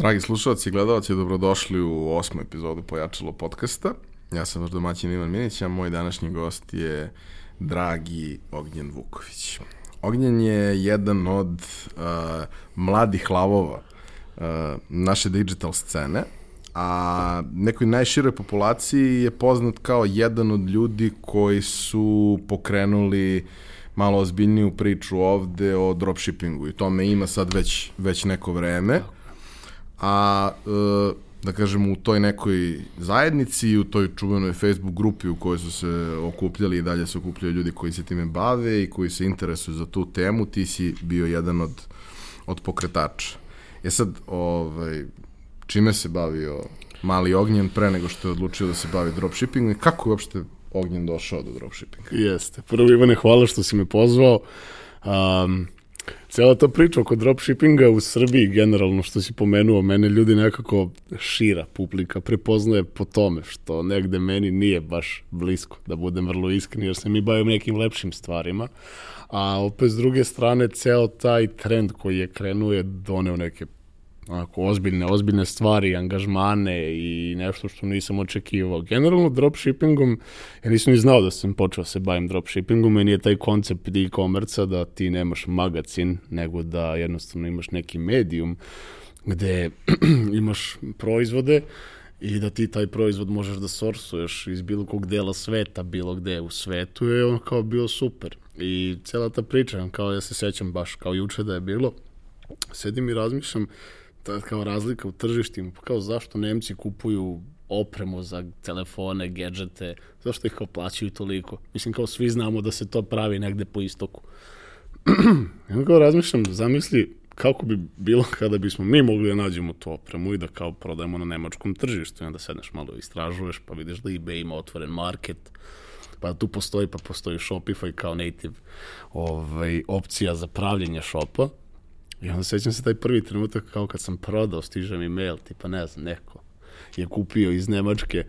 Dragi slušalci i gledalci, dobrodošli u osmu epizodu Pojačalo podcasta. Ja sam vaš domaćin Ivan Minić, a moj današnji gost je dragi Ognjen Vuković. Ognjen je jedan od uh, mladih lavova uh, naše digital scene, a nekoj najširoj populaciji je poznat kao jedan od ljudi koji su pokrenuli malo ozbiljniju priču ovde o dropshippingu i tome ima sad već, već neko vreme. A uh, da kažem, u toj nekoj zajednici i u toj čuvenoj Facebook grupi u kojoj su se okupljali i dalje se okupljaju ljudi koji se time bave i koji se interesuju za tu temu, ti si bio jedan od, od pokretača. E sad, ovaj, čime se bavio mali ognjen pre nego što je odlučio da se bavi dropshippingom i kako je uopšte ognjen došao do dropshippinga? Jeste. Prvo Ivane, hvala što si me pozvao. Um, Cijela ta priča oko dropshippinga u Srbiji generalno što si pomenuo, mene ljudi nekako šira publika prepoznaje po tome što negde meni nije baš blisko, da budem vrlo iskren, jer se mi bavim nekim lepšim stvarima, a opet s druge strane ceo taj trend koji je krenuo je doneo neke onako ozbiljne, ozbiljne stvari, angažmane i nešto što nisam očekivao. Generalno dropshippingom, ja nisam ni znao da sam počeo da se bavim dropshippingom, meni je taj koncept e-commerce da ti nemaš magazin, nego da jednostavno imaš neki medijum gde imaš proizvode i da ti taj proizvod možeš da sorsuješ iz bilo kog dela sveta, bilo gde u svetu je on kao bio super. I cela ta priča, kao ja se sećam baš kao juče da je bilo, sedim i razmišljam, ta kao razlika u tržištima, pa kao zašto Nemci kupuju opremu za telefone, gadžete, zašto ih kao plaćaju toliko? Mislim kao svi znamo da se to pravi negde po istoku. ja kao razmišljam, zamisli kako bi bilo kada bismo mi mogli da nađemo tu opremu i da kao prodajemo na nemačkom tržištu i onda sedneš malo istražuješ pa vidiš da eBay ima otvoren market, pa tu postoji, pa postoji Shopify kao native ovaj, opcija za pravljenje šopa I onda sećam se taj prvi trenutak kao kad sam prodao, stiže mi mail, tipa ne znam, neko je kupio iz Nemačke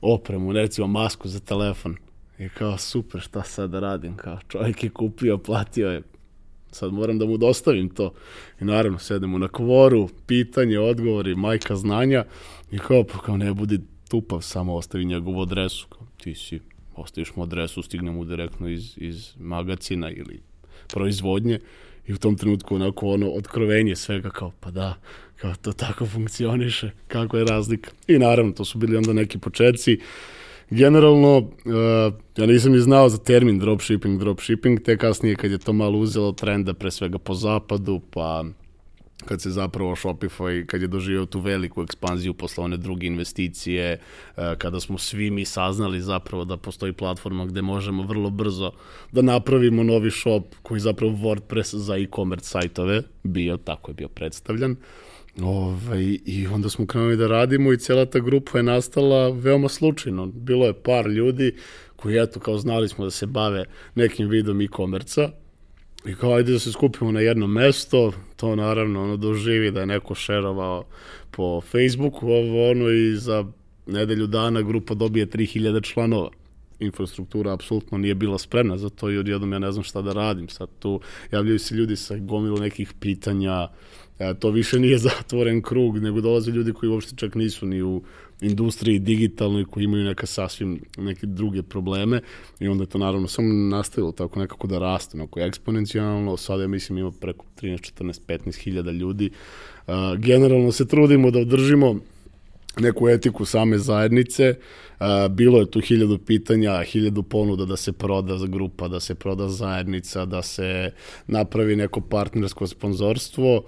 opremu, recimo masku za telefon. I kao, super, šta sad da radim? Kao, čovjek je kupio, platio je. Sad moram da mu dostavim to. I naravno, sedemo na kvoru, pitanje, odgovori, majka znanja. I kao, pa kao ne budi tupav, samo ostavi njegovu adresu. Kao, ti si, ostaviš mu adresu, stigne mu direktno iz, iz magacina ili proizvodnje i u tom trenutku onako ono otkrovenje svega kao pa da, kao to tako funkcioniše, kako je razlika. I naravno, to su bili onda neki početci. Generalno, uh, ja nisam ni znao za termin dropshipping, dropshipping, te kasnije kad je to malo uzelo trenda pre svega po zapadu, pa kad se zapravo Shopify, kad je doživio tu veliku ekspanziju posle one druge investicije, e, kada smo svi mi saznali zapravo da postoji platforma gde možemo vrlo brzo da napravimo novi shop koji zapravo WordPress za e-commerce sajtove bio, tako je bio predstavljan. Ove, ovaj, I onda smo krenuli da radimo i cijela ta grupa je nastala veoma slučajno. Bilo je par ljudi koji, eto, kao znali smo da se bave nekim vidom e-commerce-a, I kao, ajde da se skupimo na jedno mesto, to naravno ono doživi da je neko šerovao po Facebooku, ovo ono i za nedelju dana grupa dobije 3000 članova. Infrastruktura apsolutno nije bila spremna za to i odjednom ja ne znam šta da radim. Sad tu javljaju se ljudi sa gomilu nekih pitanja, e, to više nije zatvoren krug, nego dolaze ljudi koji uopšte čak nisu ni u industriji digitalnoj koji imaju neka sasvim neke druge probleme i onda je to naravno samo nastavilo tako nekako da raste, onako eksponencijalno, sada ja mislim ima preko 13, 14, 15 hiljada ljudi. Uh, generalno se trudimo da održimo neku etiku same zajednice. Bilo je tu hiljadu pitanja, hiljadu ponuda da se proda za grupa, da se proda zajednica, da se napravi neko partnersko sponzorstvo.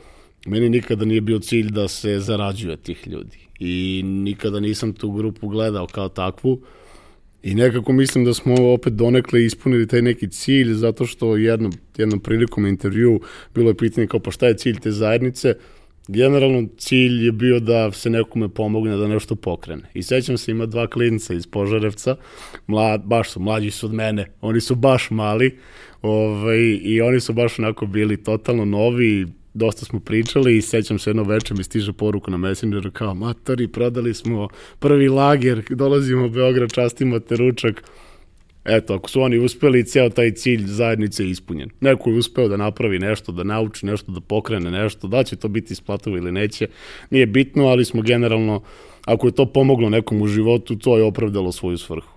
Meni nikada nije bio cilj da se zarađuje tih ljudi. I nikada nisam tu grupu gledao kao takvu. I nekako mislim da smo opet donekle ispunili taj neki cilj zato što jednom, jednom prilikom intervju bilo je pitanje kao pa šta je cilj te zajednice? Generalno cilj je bio da se nekome pomogne da nešto pokrene. I sećam se ima dva klinca iz Požarevca, mlad, baš su, mlađi su od mene, oni su baš mali ovaj, i oni su baš onako bili totalno novi, dosta smo pričali i sećam se jedno večer mi stiže poruka na Messengeru kao matori, prodali smo prvi lager, dolazimo u Beograd, častimo te ručak. Eto, ako su oni uspeli, ceo taj cilj zajednice je ispunjen. Neko je uspeo da napravi nešto, da nauči nešto, da pokrene nešto, da će to biti isplativo ili neće, nije bitno, ali smo generalno, ako je to pomoglo nekom u životu, to je opravdalo svoju svrhu.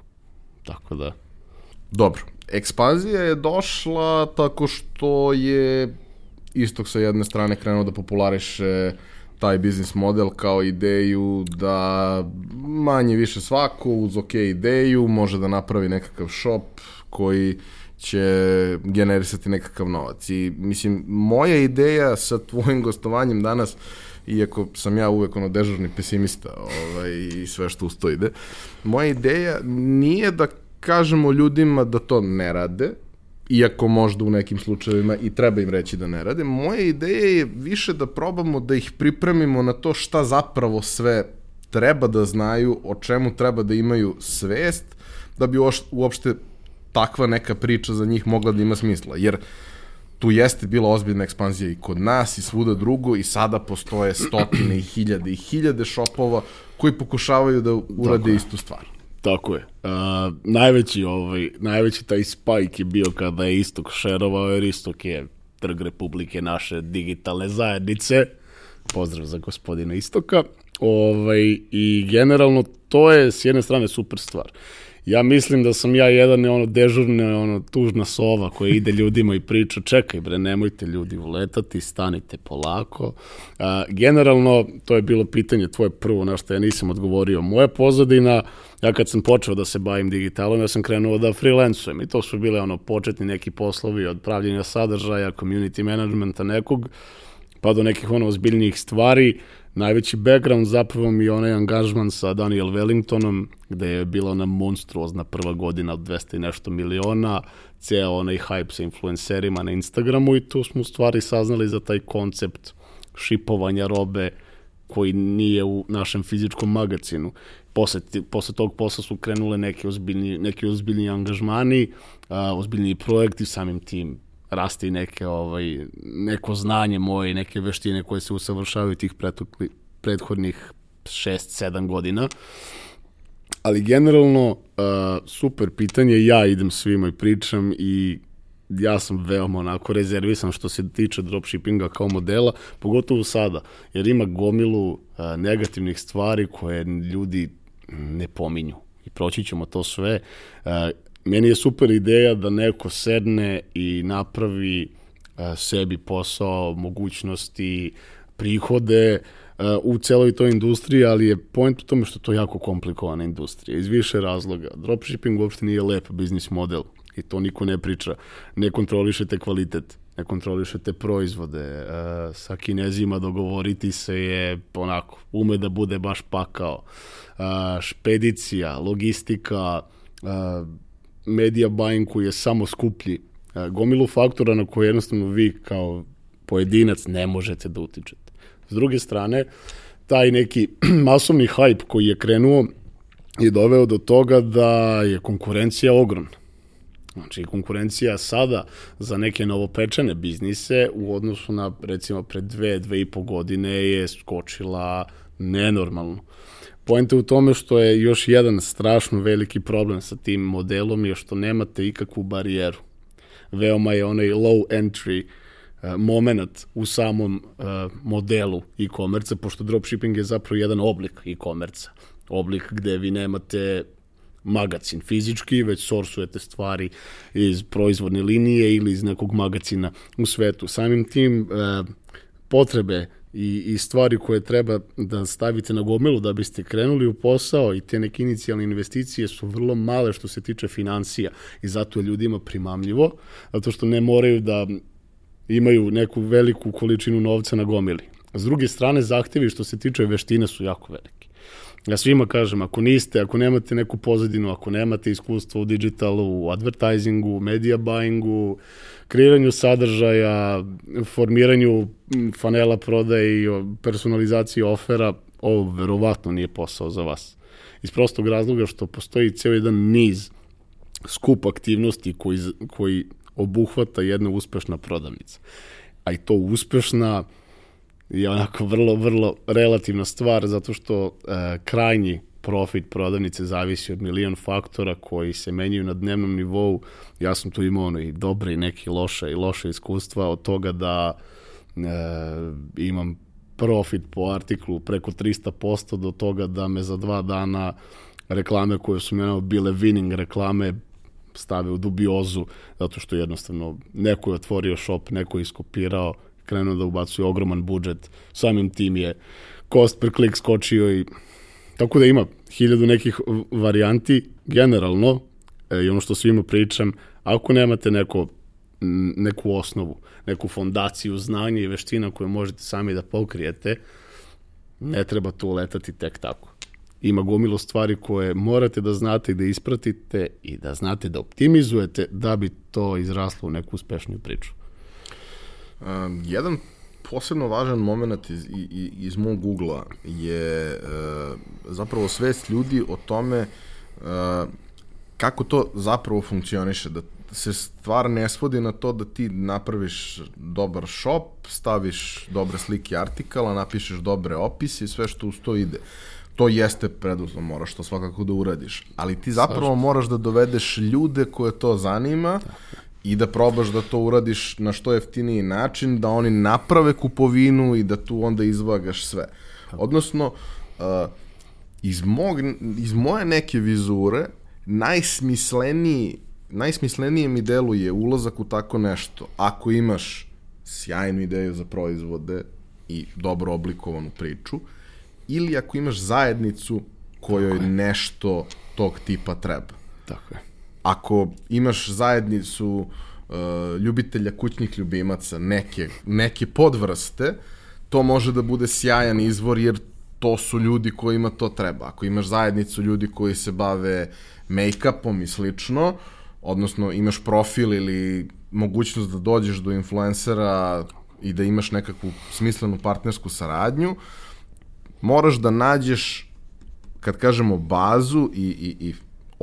Tako da... Dobro. Ekspanzija je došla tako što je istok sa jedne strane krenuo da populariše taj biznis model kao ideju da manje više svako uz ok ideju može da napravi nekakav shop koji će generisati nekakav novac. I mislim, moja ideja sa tvojim gostovanjem danas, iako sam ja uvek ono dežurni pesimista ovaj, i sve što uz to ide, moja ideja nije da kažemo ljudima da to ne rade, iako možda u nekim slučajevima i treba im reći da ne rade. Moja ideja je više da probamo da ih pripremimo na to šta zapravo sve treba da znaju, o čemu treba da imaju svest, da bi uopšte takva neka priča za njih mogla da ima smisla. Jer tu jeste bila ozbiljna ekspanzija i kod nas i svuda drugo i sada postoje stotine i hiljade i hiljade šopova koji pokušavaju da urade istu stvar. Tako je. Uh, najveći, ovaj, najveći taj spike je bio kada je Istok šerovao, jer Istok je trg Republike naše digitalne zajednice. Pozdrav za gospodina Istoka. Ovaj, I generalno to je s jedne strane super stvar. Ja mislim da sam ja jedan ono dežurna, ono tužna sova koja ide ljudima i priča čekaj bre, nemojte ljudi uletati, stanite polako. A, generalno, to je bilo pitanje tvoje prvo na što ja nisam odgovorio. Moja pozadina, ja kad sam počeo da se bavim digitalom, ja sam krenuo da freelancujem i to su bile ono početni neki poslovi od pravljenja sadržaja, community managementa nekog, pa do nekih ono ozbiljnijih stvari. Najveći background zapravo mi je onaj angažman sa Daniel Wellingtonom, gde je bila ona monstruozna prva godina od 200 i nešto miliona, ceo onaj hype sa influencerima na Instagramu i tu smo u stvari saznali za taj koncept šipovanja robe koji nije u našem fizičkom magazinu. Posle, posle tog posla su krenule neke ozbiljni, neki ozbiljni angažmani, a, ozbiljni projekti, samim tim raste i neke, ovaj, neko znanje moje neke veštine koje se usavršavaju tih pretokli, prethodnih 6-7 godina. Ali generalno, uh, super pitanje, ja idem svima i pričam i ja sam veoma onako rezervisan što se tiče dropshippinga kao modela, pogotovo sada, jer ima gomilu uh, negativnih stvari koje ljudi ne pominju i proći ćemo to sve. Uh, meni je super ideja da neko sedne i napravi a, sebi posao, mogućnosti, prihode u celoj toj industriji, ali je point u tome što to je jako komplikovana industrija, iz više razloga. Dropshipping uopšte nije lep biznis model i to niko ne priča. Ne kontrolišete kvalitet, ne kontrolišete proizvode. Uh, sa kinezima dogovoriti se je onako, ume da bude baš pakao. Uh, špedicija, logistika, uh, media buying koji je samo skuplji, gomilu faktora na koje jednostavno vi kao pojedinac ne možete da utičete. S druge strane, taj neki masovni hype koji je krenuo je doveo do toga da je konkurencija ogromna. Znači, konkurencija sada za neke novopečene biznise u odnosu na, recimo, pre dve, dve i po godine je skočila nenormalno. Poenta u tome što je još jedan strašno veliki problem sa tim modelom je što nemate ikakvu barijeru. Veoma je onaj low entry uh, moment u samom uh, modelu e-commerce, pošto dropshipping je zapravo jedan oblik e-commerce. Oblik gde vi nemate magacin fizički, već sorsujete stvari iz proizvodne linije ili iz nekog magacina u svetu. Samim tim uh, potrebe i, i stvari koje treba da stavite na gomilu da biste krenuli u posao i te neke inicijalne investicije su vrlo male što se tiče financija i zato je ljudima primamljivo, zato što ne moraju da imaju neku veliku količinu novca na gomili. S druge strane, zahtevi što se tiče veštine su jako veliki. Ja svima kažem, ako niste, ako nemate neku pozadinu, ako nemate iskustvo u digitalu, u advertisingu, media buyingu, kreiranju sadržaja, formiranju fanela prodaje i personalizaciji ofera, ovo verovatno nije posao za vas. Iz prostog razloga što postoji ceo jedan niz skup aktivnosti koji, koji obuhvata jedna uspešna prodavnica. A i to uspešna je onako vrlo, vrlo relativna stvar zato što e, krajnji profit prodavnice zavisi od milion faktora koji se menjaju na dnevnom nivou. Ja sam tu imao ono i dobre i neke loše i loše iskustva od toga da e, imam profit po artiklu preko 300% do toga da me za dva dana reklame koje su mene bile winning reklame stave u dubiozu zato što jednostavno neko je otvorio shop, neko je iskopirao, krenuo da ubacuje ogroman budžet, samim tim je cost per click skočio i tako da ima hiljadu nekih varijanti generalno e, i ono što svima pričam, ako nemate neko neku osnovu, neku fondaciju znanja i veština koje možete sami da pokrijete, ne treba tu letati tek tako. Ima gomilu stvari koje morate da znate i da ispratite i da znate da optimizujete da bi to izraslo u neku uspešniju priču. Um, jedan posebno važan moment iz, iz, iz mog Google-a je uh, zapravo svest ljudi o tome uh, kako to zapravo funkcioniše, da se stvar ne svodi na to da ti napraviš dobar shop, staviš dobre slike artikala, napišeš dobre opise i sve što uz to ide. To jeste preduslov, moraš to svakako da uradiš. Ali ti zapravo moraš da dovedeš ljude koje to zanima i da probaš da to uradiš na što jeftiniji način, da oni naprave kupovinu i da tu onda izvagaš sve. Odnosno, uh, iz, mog, iz moje neke vizure, najsmisleniji najsmislenije mi deluje ulazak u tako nešto. Ako imaš sjajnu ideju za proizvode i dobro oblikovanu priču, ili ako imaš zajednicu kojoj nešto tog tipa treba. Tako je. Ako imaš zajednicu uh, ljubitelja kućnih ljubimaca, neke, neke podvrste, to može da bude sjajan izvor jer to su ljudi kojima to treba. Ako imaš zajednicu ljudi koji se bave make-upom i slično, odnosno imaš profil ili mogućnost da dođeš do influencera i da imaš nekakvu smislenu partnersku saradnju, moraš da nađeš, kad kažemo bazu i, i, i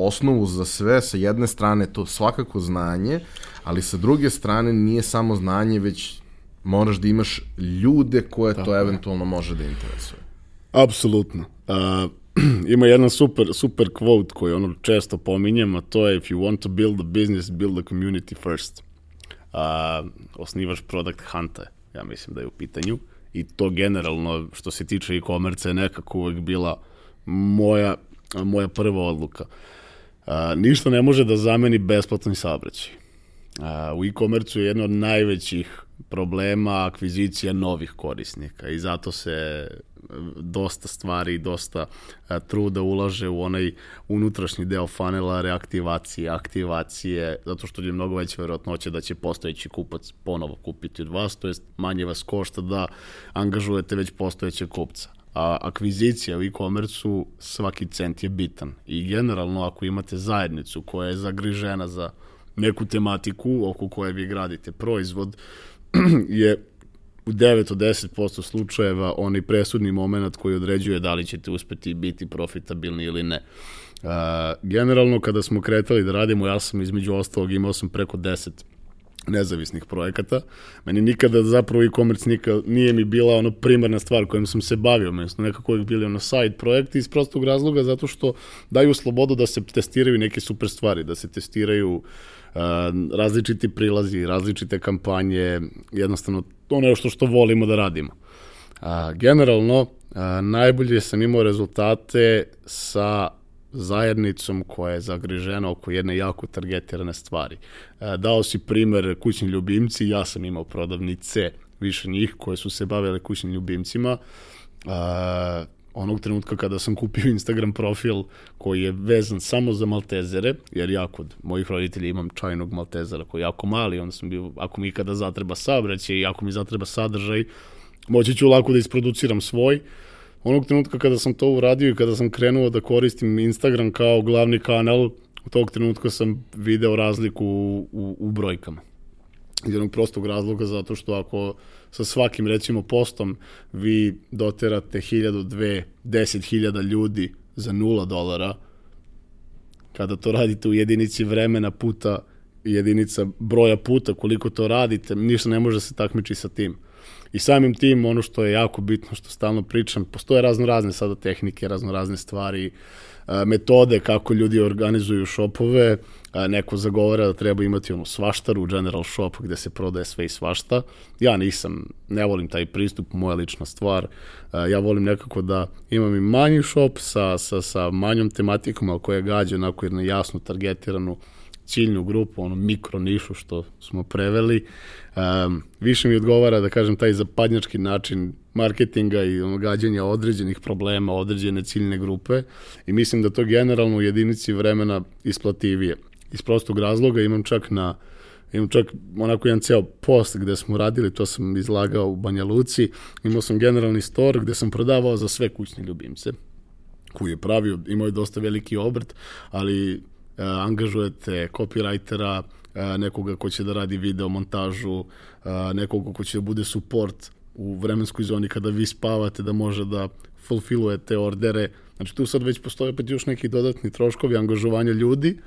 osnovu za sve, sa jedne strane to svakako znanje, ali sa druge strane nije samo znanje, već moraš da imaš ljude koje Tako to eventualno može da interesuje. Apsolutno. Uh, ima jedan super, super quote koji ono često pominjem, a to je if you want to build a business, build a community first. Uh, osnivaš product hunta, ja mislim da je u pitanju. I to generalno, što se tiče e-commerce, je nekako uvek bila moja, moja prva odluka. Uh, ništa ne može da zameni besplatni saobraćaj. U e-commerce je jedna od najvećih problema akvizicija novih korisnika i zato se dosta stvari, dosta a, truda ulaže u onaj unutrašnji deo funnela, reaktivacije, aktivacije, zato što je mnogo veća verovatnoća da će postojeći kupac ponovo kupiti od vas, to jest manje vas košta da angažujete već postojećeg kupca. A akvizicija u e-commerce svaki cent je bitan. I generalno ako imate zajednicu koja je zagrižena za neku tematiku oko koje vi gradite proizvod, je u 9 od 10% slučajeva onaj presudni moment koji određuje da li ćete uspeti biti profitabilni ili ne. Uh, generalno, kada smo kretali da radimo, ja sam između ostalog imao sam preko 10 nezavisnih projekata. Meni nikada zapravo e-commerce nije mi bila ono primarna stvar kojom sam se bavio, meni nekako uvijek bili ono side projekti iz prostog razloga zato što daju slobodu da se testiraju neke super stvari, da se testiraju uh, različiti prilazi, različite kampanje, jednostavno to nešto što volimo da radimo. Generalno, najbolje sam imao rezultate sa zajednicom koja je zagrižena oko jedne jako targetirane stvari. Dao si primer kućni ljubimci, ja sam imao prodavnice, više njih koje su se bavile kućnim ljubimcima onog trenutka kada sam kupio Instagram profil koji je vezan samo za maltezere, jer ja kod mojih roditelja imam čajnog maltezera koji je jako mali, onda sam bio, ako mi kada zatreba sabraće i ako mi zatreba sadržaj, moći ću lako da isproduciram svoj. Onog trenutka kada sam to uradio i kada sam krenuo da koristim Instagram kao glavni kanal, u tog trenutka sam video razliku u, u, u brojkama. Iz jednog prostog razloga zato što ako sa svakim recimo postom vi doterate 1000, 2, 10.000 ljudi za 0 dolara, kada to radite u jedinici vremena puta jedinica broja puta koliko to radite, ništa ne može se takmiči sa tim. I samim tim, ono što je jako bitno, što stalno pričam, postoje razno razne sada tehnike, razno razne stvari, metode kako ljudi organizuju šopove, neko zagovara da treba imati ono svaštaru, general shop gde se prodaje sve i svašta. Ja nisam, ne volim taj pristup, moja lična stvar. Ja volim nekako da imam i manji shop sa, sa, sa manjom tematikom, ali koja gađa onako jednu jasnu targetiranu ciljnu grupu, ono mikro nišu što smo preveli. Um, više mi odgovara da kažem taj zapadnjački način marketinga i ono gađanja određenih problema, određene ciljne grupe i mislim da to generalno u jedinici vremena isplativije. Iz prostog razloga imam čak na imam čak onako jedan ceo post gde smo radili, to sam izlagao u Banja Luci, imao sam generalni store gde sam prodavao za sve kućne ljubimce koji je pravio, imao je dosta veliki obrt, ali angažujete copywritera, e, nekoga ko će da radi video montažu, e, nekoga ko će da bude support u vremenskoj zoni kada vi spavate, da može da fulfillujete ordere. Znači tu sad već postoje opet još neki dodatni troškovi angažovanja ljudi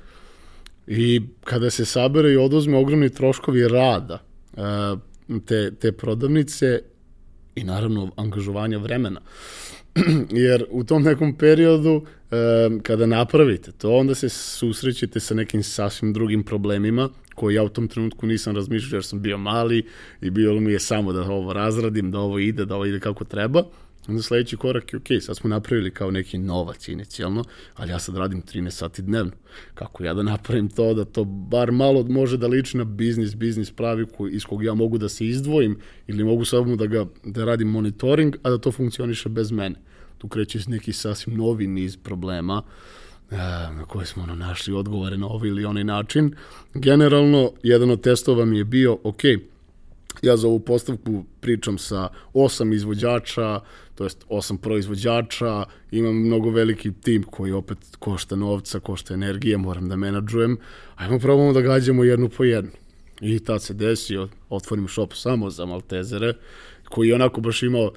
i kada se sabere i oduzme ogromni troškovi rada te, te prodavnice i naravno angažovanja vremena. jer u tom nekom periodu e, kada napravite to, onda se susrećete sa nekim sasvim drugim problemima koji ja u tom trenutku nisam razmišljao jer sam bio mali i bilo mi je samo da ovo razradim, da ovo ide, da ovo ide kako treba. Onda sledeći korak je, ok, sad smo napravili kao neki novac inicijalno, ali ja sad radim 13 sati dnevno. Kako ja da napravim to, da to bar malo može da liči na biznis, biznis pravi koji, iz kog ja mogu da se izdvojim ili mogu samo da, ga, da radim monitoring, a da to funkcioniše bez mene. Tu kreće neki sasvim novi niz problema e, na koje smo ono, našli odgovore na ovaj ili onaj način. Generalno, jedan od testova mi je bio, ok, ja za ovu postavku pričam sa osam izvođača, to jest osam proizvođača, imam mnogo veliki tim koji opet košta novca, košta energije, moram da menadžujem, ajmo probamo da gađamo jednu po jednu. I tad se desio, otvorim shop samo za Maltezere, koji je onako baš imao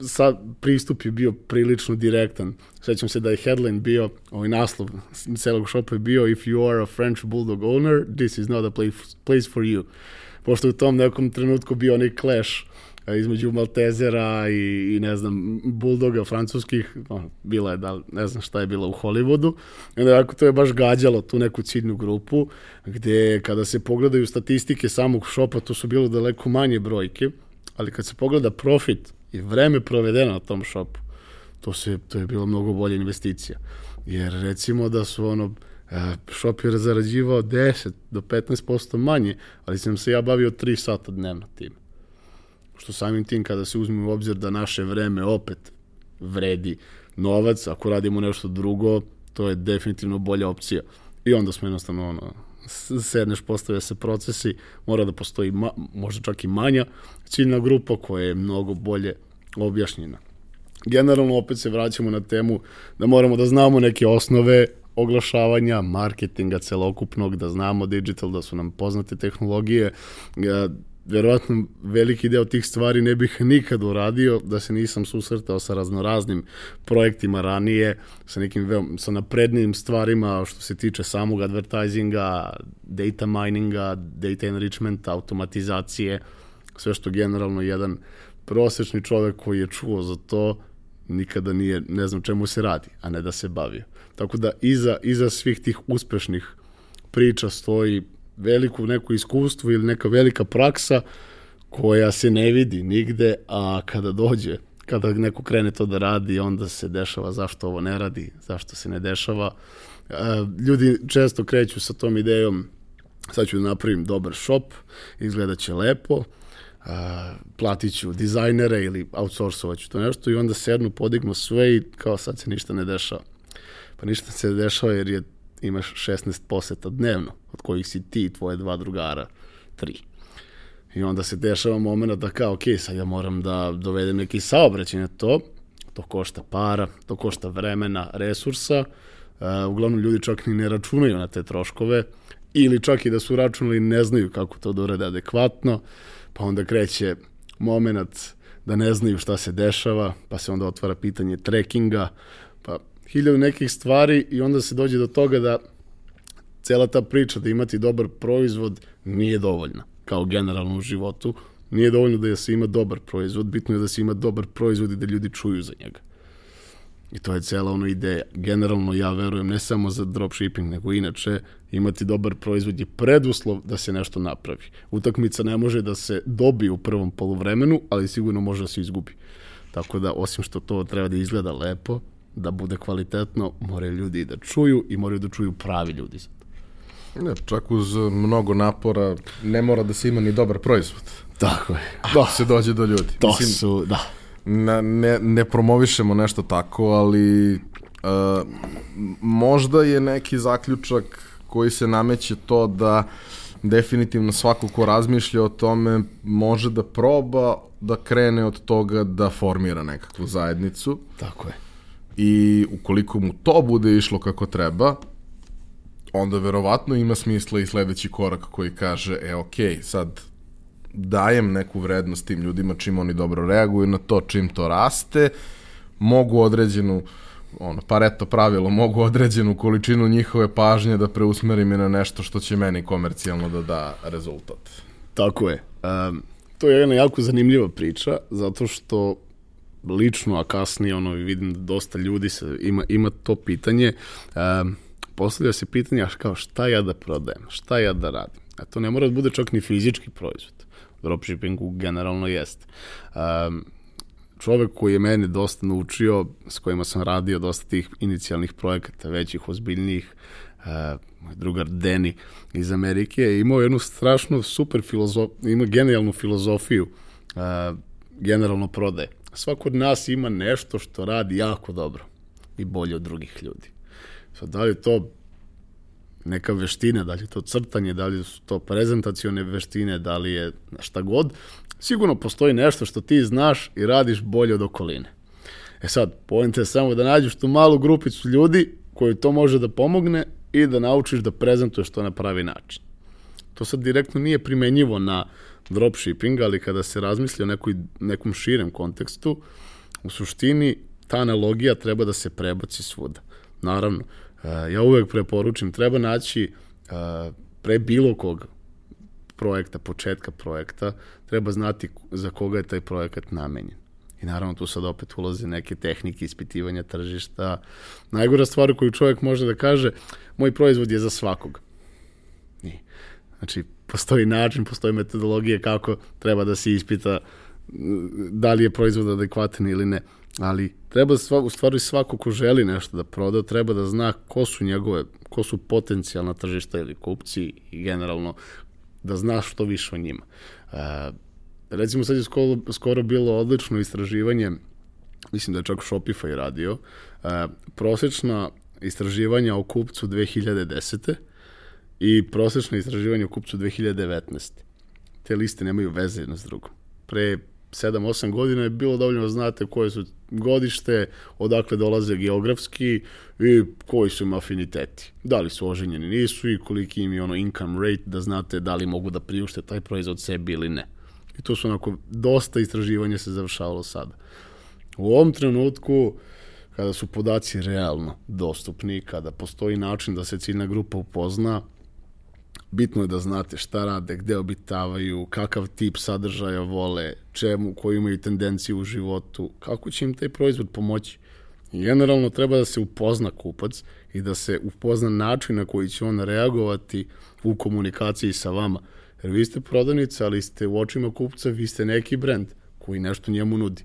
Sad pristup je bio prilično direktan. Sećam se da je headline bio, ovaj naslov celog shopa je bio If you are a French Bulldog owner, this is not a place, place for you. Pošto u tom nekom trenutku bio onaj clash između Maltezera i, i ne znam, Bulldoga francuskih, no, bila je, da, ne znam šta je bilo u Hollywoodu, i onda jako to je baš gađalo tu neku ciljnu grupu, gde kada se pogledaju statistike samog šopa, to su bilo daleko manje brojke, ali kad se pogleda profit i vreme provedeno na tom šopu, to, se, to je bilo mnogo bolja investicija. Jer recimo da su ono, šop je zarađivao 10 do 15% manje, ali sam se ja bavio 3 sata dnevno tim. Što samim tim kada se uzme u obzir da naše vreme opet vredi novac, ako radimo nešto drugo, to je definitivno bolja opcija. I onda smo jednostavno ono, sedneš, postavlja se procesi, mora da postoji ma, možda čak i manja ciljna grupa koja je mnogo bolje objašnjena. Generalno opet se vraćamo na temu da moramo da znamo neke osnove oglašavanja, marketinga celokupnog, da znamo digital, da su nam poznate tehnologije. Verovatno veliki deo tih stvari ne bih nikad uradio da se nisam susretao sa raznoraznim projektima ranije, sa nekim veom, sa naprednim stvarima što se tiče samog advertisinga, data mininga, data enrichmenta, automatizacije, sve što generalno jedan prosečni čovek koji je čuo za to nikada nije, ne znam čemu se radi, a ne da se bavio. Tako da iza, iza svih tih uspešnih priča stoji veliku neko iskustvo ili neka velika praksa koja se ne vidi nigde, a kada dođe, kada neko krene to da radi, onda se dešava zašto ovo ne radi, zašto se ne dešava. E, ljudi često kreću sa tom idejom sad ću da napravim dobar shop, izgledat će lepo, uh, platit ću dizajnere ili outsourcovat ću to nešto i onda sednu, podignu sve i kao sad se ništa ne dešava. Pa ništa se dešava jer je, imaš 16 poseta dnevno, od kojih si ti i tvoje dva drugara, tri. I onda se dešava moment da kao, ok, sad ja moram da dovedem neki saobraćaj na to, to košta para, to košta vremena, resursa, uh, uglavnom ljudi čak ni ne računaju na te troškove, ili čak i da su računali ne znaju kako to da urede adekvatno, pa onda kreće moment da ne znaju šta se dešava, pa se onda otvara pitanje trekinga, hiljadu nekih stvari i onda se dođe do toga da cela ta priča da imati dobar proizvod nije dovoljna kao generalno u životu, Nije dovoljno da se ima dobar proizvod, bitno je da se ima dobar proizvod i da ljudi čuju za njega. I to je cela ono ideja. Generalno ja verujem ne samo za dropshipping, nego inače imati dobar proizvod je preduslov da se nešto napravi. Utakmica ne može da se dobije u prvom poluvremenu, ali sigurno može da se izgubi. Tako da, osim što to treba da izgleda lepo, da bude kvalitetno, moraju ljudi da čuju i moraju da čuju pravi ljudi. Ne, čak uz mnogo napora ne mora da se ima ni dobar proizvod. Tako je. Da. se dođe do ljudi. To Mislim, su, da. Ne, ne, ne promovišemo nešto tako, ali uh, možda je neki zaključak koji se nameće to da definitivno svako ko razmišlja o tome može da proba da krene od toga da formira nekakvu zajednicu. Tako je. I ukoliko mu to bude išlo kako treba, onda verovatno ima smisla i sledeći korak koji kaže, e, ok, sad dajem neku vrednost tim ljudima čim oni dobro reaguju na to, čim to raste, mogu određenu ono, pareto pravilo, mogu određenu količinu njihove pažnje da preusmerim i na nešto što će meni komercijalno da da rezultat. Tako je. Um, to je jedna jako zanimljiva priča, zato što lično, a kasnije ono, vidim da dosta ljudi se, ima, ima to pitanje. Um, postavlja se pitanje kao šta ja da prodajem, šta ja da radim. A to ne mora da bude čak ni fizički proizvod dropshippingu generalno jeste. Um, čovek koji je mene dosta naučio, s kojima sam radio dosta tih inicijalnih projekata, većih, ozbiljnijih, uh, moj drugar Deni iz Amerike, je imao jednu strašnu super filozofiju, ima genijalnu filozofiju uh, generalno prodaje. Svako od nas ima nešto što radi jako dobro i bolje od drugih ljudi. Sad, da li to neka veština, da li je to crtanje, da li su to prezentacione veštine, da li je šta god, sigurno postoji nešto što ti znaš i radiš bolje od okoline. E sad, pojenta je samo da nađeš tu malu grupicu ljudi koji to može da pomogne i da naučiš da prezentuješ to na pravi način. To sad direktno nije primenjivo na dropshipping, ali kada se razmisli o nekoj, nekom širem kontekstu, u suštini ta analogija treba da se prebaci svuda. Naravno, Eh, ja uvek preporučim, treba naći eh, pre bilo kog projekta, početka projekta, treba znati za koga je taj projekat namenjen. I naravno tu sad opet ulaze neke tehnike ispitivanja tržišta. Najgora stvar koju čovjek može da kaže, moj proizvod je za svakog. Nije. Znači, postoji način, postoji metodologija kako treba da se ispita da li je proizvod adekvatan ili ne ali treba sva, u stvari svako ko želi nešto da proda, treba da zna ko su njegove, ko su potencijalna tržišta ili kupci i generalno da zna što više o njima. E, recimo sad je skoro, skoro bilo odlično istraživanje, mislim da je čak Shopify radio, e, prosečna istraživanja o kupcu 2010. i prosečna istraživanja o kupcu 2019. Te liste nemaju veze jedno s drugom. Pre 7-8 godina je bilo dovoljno da znate koje su godište, odakle dolaze geografski i koji su im afiniteti. Da li su oženjeni, nisu i koliki im je ono income rate da znate da li mogu da priušte taj proizvod sebi ili ne. I to su onako, dosta istraživanja se završavalo sada. U ovom trenutku, kada su podaci realno dostupni, kada postoji način da se ciljna grupa upozna, bitno je da znate šta rade, gde obitavaju, kakav tip sadržaja vole, čemu, koji imaju tendenciju u životu, kako će im taj proizvod pomoći. Generalno treba da se upozna kupac i da se upozna način na koji će on reagovati u komunikaciji sa vama. Jer vi ste prodavnica, ali ste u očima kupca, vi ste neki brend koji nešto njemu nudi.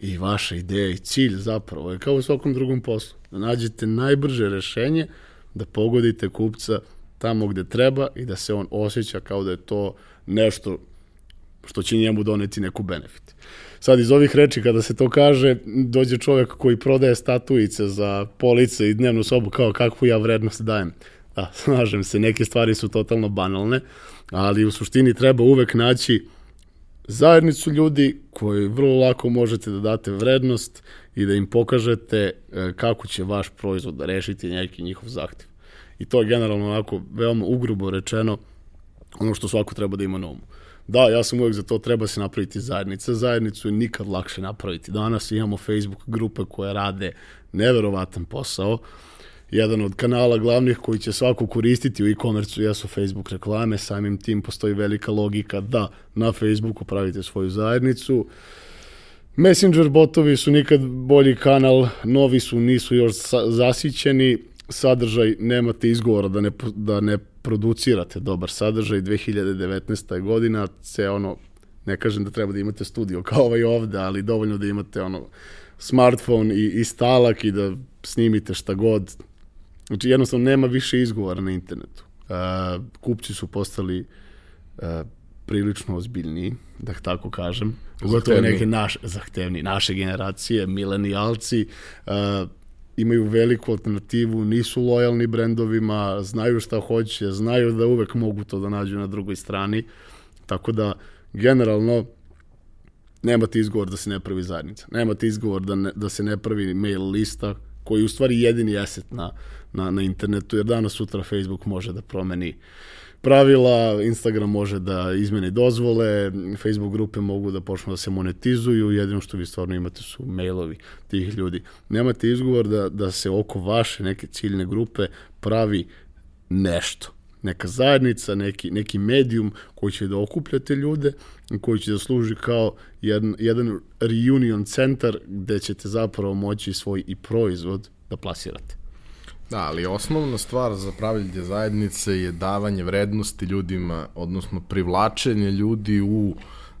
I vaša ideja i cilj zapravo je kao u svakom drugom poslu. Da nađete najbrže rešenje, da pogodite kupca tamo gde treba i da se on osjeća kao da je to nešto što će njemu doneti neku benefit. Sad iz ovih reči kada se to kaže, dođe čovjek koji prodaje statuice za police i dnevnu sobu kao kakvu ja vrednost dajem. Da, slažem se, neke stvari su totalno banalne, ali u suštini treba uvek naći zajednicu ljudi koji vrlo lako možete da date vrednost i da im pokažete e, kako će vaš proizvod da rešiti neki njihov zahtev. I to je generalno onako veoma ugrubo rečeno ono što svako treba da ima na umu. Da, ja sam uvek za to, treba se napraviti zajednica. Zajednicu je nikad lakše napraviti. Danas imamo Facebook grupe koje rade neverovatan posao jedan od kanala glavnih koji će svako koristiti u e-commerce jesu Facebook reklame, samim tim postoji velika logika da na Facebooku pravite svoju zajednicu. Messenger botovi su nikad bolji kanal, novi su, nisu još zasićeni, sadržaj, nemate izgovora da ne, da ne producirate dobar sadržaj. 2019. godina, se ono, ne kažem da treba da imate studio kao ovaj ovde, ali dovoljno da imate ono smartphone i, i stalak i da snimite šta god. Znači jednostavno nema više izgovora na internetu. Uh, kupci su postali uh, prilično ozbiljniji, da tako kažem. Pogotovo neke naše, zahtevni, naše generacije, milenijalci, uh, imaju veliku alternativu, nisu lojalni brendovima, znaju šta hoće, znaju da uvek mogu to da nađu na drugoj strani. Tako da, generalno, nemate izgovor da se ne pravi zajednica. Nemate izgovor da, ne, da se ne pravi mail lista, koji je u stvari jedini eset na, na, na internetu, jer danas sutra Facebook može da promeni pravila, Instagram može da izmeni dozvole, Facebook grupe mogu da počnu da se monetizuju, jedino što vi stvarno imate su mailovi tih ljudi. Nemate izgovor da, da se oko vaše neke ciljne grupe pravi nešto neka zajednica, neki, neki medijum koji će da okuplja te ljude, koji će da služi kao jedan, jedan reunion centar gde ćete zapravo moći svoj i proizvod da plasirate. Da, ali osnovna stvar za pravilje zajednice je davanje vrednosti ljudima, odnosno privlačenje ljudi u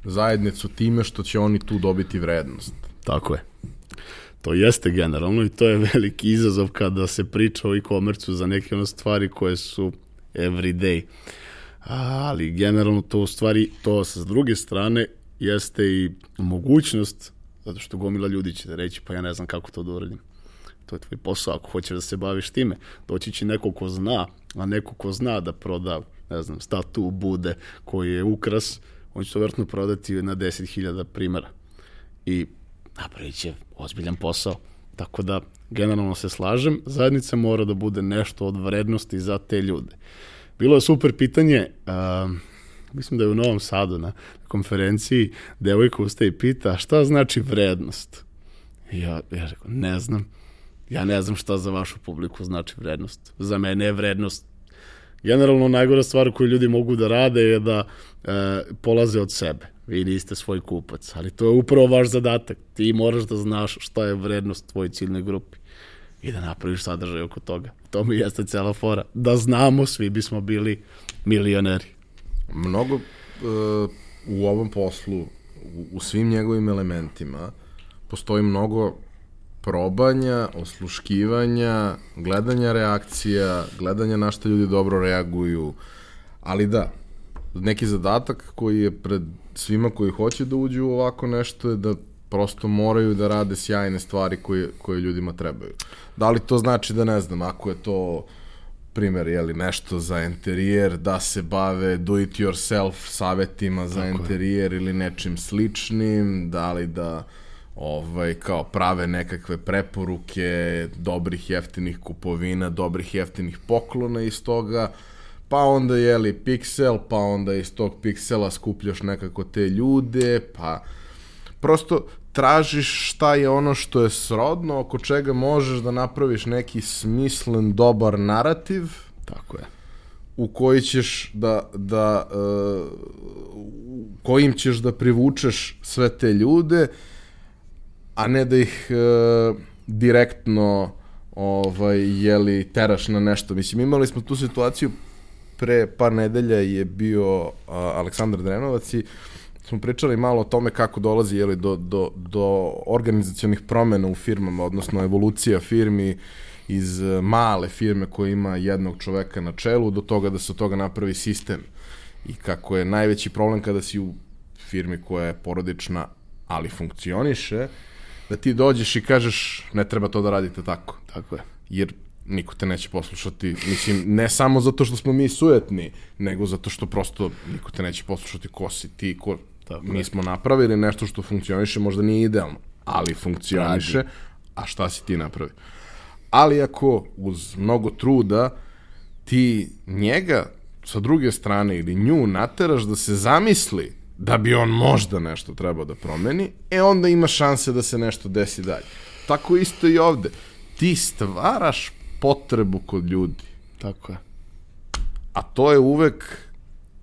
zajednicu time što će oni tu dobiti vrednost. Tako je. To jeste generalno i to je veliki izazov kada se priča o e-komercu za neke ono stvari koje su every day. Ali generalno to u stvari, to sa druge strane jeste i mogućnost, zato što gomila ljudi će reći, pa ja ne znam kako to da uradim. To je tvoj posao, ako hoćeš da se baviš time. Doći će neko ko zna, a neko ko zna da proda, ne znam, statu bude koji je ukras, on će to vrtno prodati na 10.000 primjera. I napravit će ozbiljan posao. Tako da, generalno se slažem, zajednica mora da bude nešto od vrednosti za te ljude. Bilo je super pitanje, uh, mislim da je u Novom Sadu na konferenciji, devojka ustaje i pita šta znači vrednost? Ja, ja rekao, ne znam. Ja ne znam šta za vašu publiku znači vrednost. Za mene je vrednost generalno najgora stvar koju ljudi mogu da rade je da e, polaze od sebe. Vi niste svoj kupac, ali to je upravo vaš zadatak. Ti moraš da znaš šta je vrednost tvojoj ciljnoj grupi i da napraviš sadržaj oko toga. To mi jeste cela fora. Da znamo, svi bismo bili milioneri. Mnogo uh, u ovom poslu, u, u svim njegovim elementima, postoji mnogo probanja, osluškivanja, gledanja reakcija, gledanja na što ljudi dobro reaguju, ali da, neki zadatak koji je pred svima koji hoće da uđu u ovako nešto je da prosto moraju da rade sjajne stvari koje, koje ljudima trebaju. Da li to znači da ne znam, ako je to primer, je li nešto za interijer, da se bave do it yourself savetima za Tako interijer je. ili nečim sličnim, da li da ovaj, kao prave nekakve preporuke dobrih jeftinih kupovina, dobrih jeftinih poklona iz toga, pa onda je li piksel, pa onda iz tog piksela skupljaš nekako te ljude, pa prosto tražiš šta je ono što je srodno, oko čega možeš da napraviš neki smislen, dobar narativ. Tako je. U koji ćeš da, da uh, kojim ćeš da privučeš sve te ljude, a ne da ih uh, direktno ovaj, jeli, teraš na nešto. Mislim, imali smo tu situaciju pre par nedelja je bio uh, Aleksandar Drenovac i smo pričali malo o tome kako dolazi jeli, do, do, do organizacionih promena u firmama, odnosno evolucija firmi iz e, male firme koja ima jednog čoveka na čelu do toga da se od toga napravi sistem. I kako je najveći problem kada si u firmi koja je porodična, ali funkcioniše, da ti dođeš i kažeš ne treba to da radite tako. Tako je. Jer niko te neće poslušati, mislim, ne samo zato što smo mi sujetni, nego zato što prosto niko te neće poslušati ko si ti, ko, Tako mi smo napravili nešto što funkcioniše, možda nije idealno, ali funkcioniše, a šta si ti napravi? Ali ako uz mnogo truda ti njega sa druge strane ili nju nateraš da se zamisli da bi on možda nešto trebao da promeni, e onda ima šanse da se nešto desi dalje. Tako isto i ovde. Ti stvaraš potrebu kod ljudi. Tako je. A to je uvek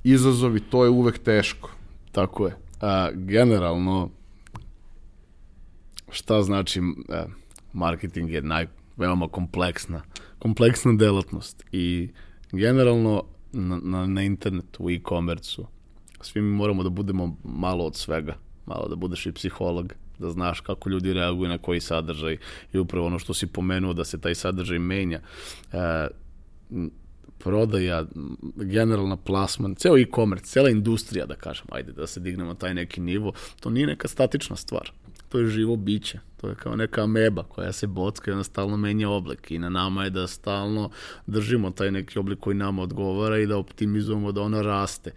izazov i to je uvek teško. Tako je. A, generalno, šta znači e, marketing je naj, veoma kompleksna, kompleksna delatnost i generalno na, na, na internetu, u e-commerce-u, svi mi moramo da budemo malo od svega, malo da budeš i psiholog, da znaš kako ljudi reaguju na koji sadržaj i upravo ono što si pomenuo da se taj sadržaj menja. E, prodaja, generalna plasman, ceo e-commerce, cela industrija, da kažem, ajde da se dignemo taj neki nivo, to nije neka statična stvar. To je živo biće. To je kao neka ameba koja se bocka i ona stalno menja oblik i na nama je da stalno držimo taj neki oblik koji nama odgovara i da optimizujemo da ona raste.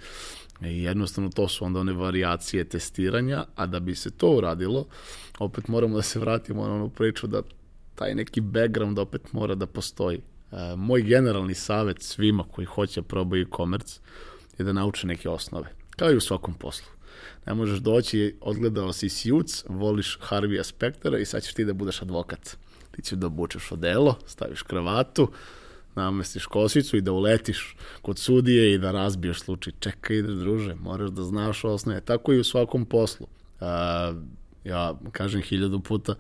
I jednostavno to su onda one variacije testiranja, a da bi se to uradilo, opet moramo da se vratimo na onu priču da taj neki background opet mora da postoji. E, moj generalni savet svima koji hoće probaju e-commerce je da nauče neke osnove, kao i u svakom poslu. Ne možeš doći, odgledao si Suits, voliš Harvey Spectera i sad ćeš ti da budeš advokat. Ti ćeš da obučeš odelo, staviš kravatu, namestiš kosicu i da uletiš kod sudije i da razbiješ slučaj. Čekaj, ideš druže, moraš da znaš osnove. Tako i u svakom poslu. A, ja kažem hiljadu puta,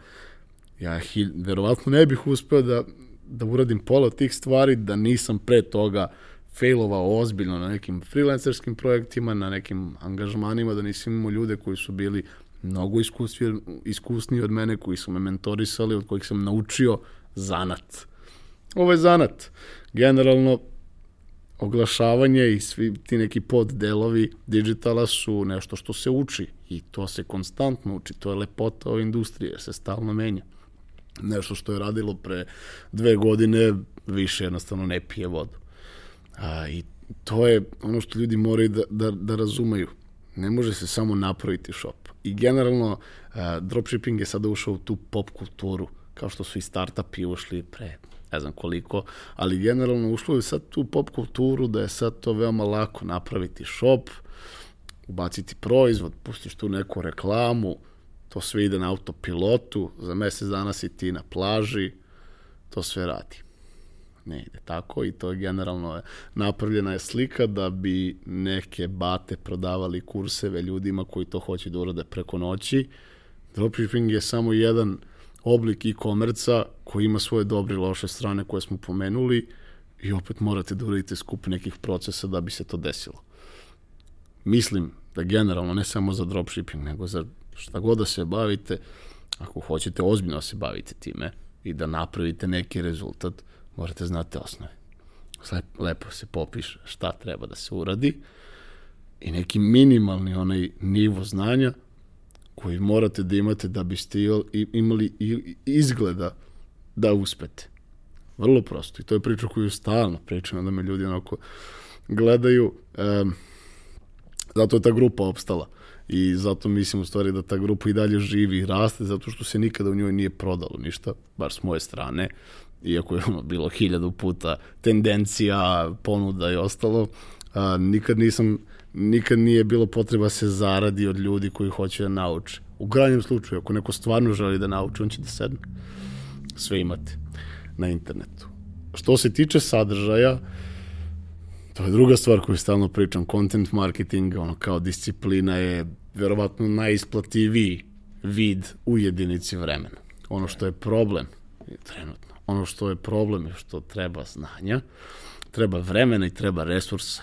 ja hilj, verovatno ne bih uspeo da, da uradim pola tih stvari da nisam pre toga failovao ozbiljno na nekim freelancerskim projektima, na nekim angažmanima, da nisam imao ljude koji su bili mnogo iskusni, iskusniji od mene, koji su me mentorisali, od kojih sam naučio zanat. Ovo je zanat. Generalno, oglašavanje i svi ti neki poddelovi digitala su nešto što se uči i to se konstantno uči. To je lepota ove industrije, se stalno menja. Nešto što je radilo pre dve godine više jednostavno ne pije vodu. A, I to je ono što ljudi moraju da, da, da razumeju. Ne može se samo napraviti shop. I generalno, a, dropshipping je sada ušao u tu pop kulturu, kao što su i startupi ušli pre ne znam koliko, ali generalno ušlo je sad tu pop kulturu da je sad to veoma lako napraviti shop, ubaciti proizvod, pustiš tu neku reklamu, to sve ide na autopilotu, za mesec dana si ti na plaži, to sve radi. Ne ide tako i to je generalno je, napravljena je slika da bi neke bate prodavali kurseve ljudima koji to hoće da urade preko noći. Dropshipping je samo jedan oblik e-komerca koji ima svoje dobre i loše strane koje smo pomenuli i opet morate da uradite skup nekih procesa da bi se to desilo. Mislim da generalno ne samo za dropshipping, nego za šta god da se bavite, ako hoćete ozbiljno da se bavite time i da napravite neki rezultat, morate znate osnove. Lepo se popiše šta treba da se uradi i neki minimalni onaj nivo znanja koji morate da imate da biste imali izgleda da uspete. Vrlo prosto. I to je priča koju stalno pričam, da me ljudi onako gledaju. Um, zato je ta grupa opstala. I zato mislim u stvari da ta grupa i dalje živi i raste, zato što se nikada u njoj nije prodalo ništa, bar s moje strane, iako je ono bilo hiljadu puta tendencija, ponuda i ostalo, nikad nisam nikad nije bilo potreba da se zaradi od ljudi koji hoće da nauče. U krajnjem slučaju, ako neko stvarno želi da nauči, on će da sedne. Sve imate na internetu. Što se tiče sadržaja, to je druga stvar koju stalno pričam, content marketing, ono kao disciplina je verovatno najisplativiji vid u jedinici vremena. Ono što je problem trenutno, ono što je problem je što treba znanja, treba vremena i treba resursa.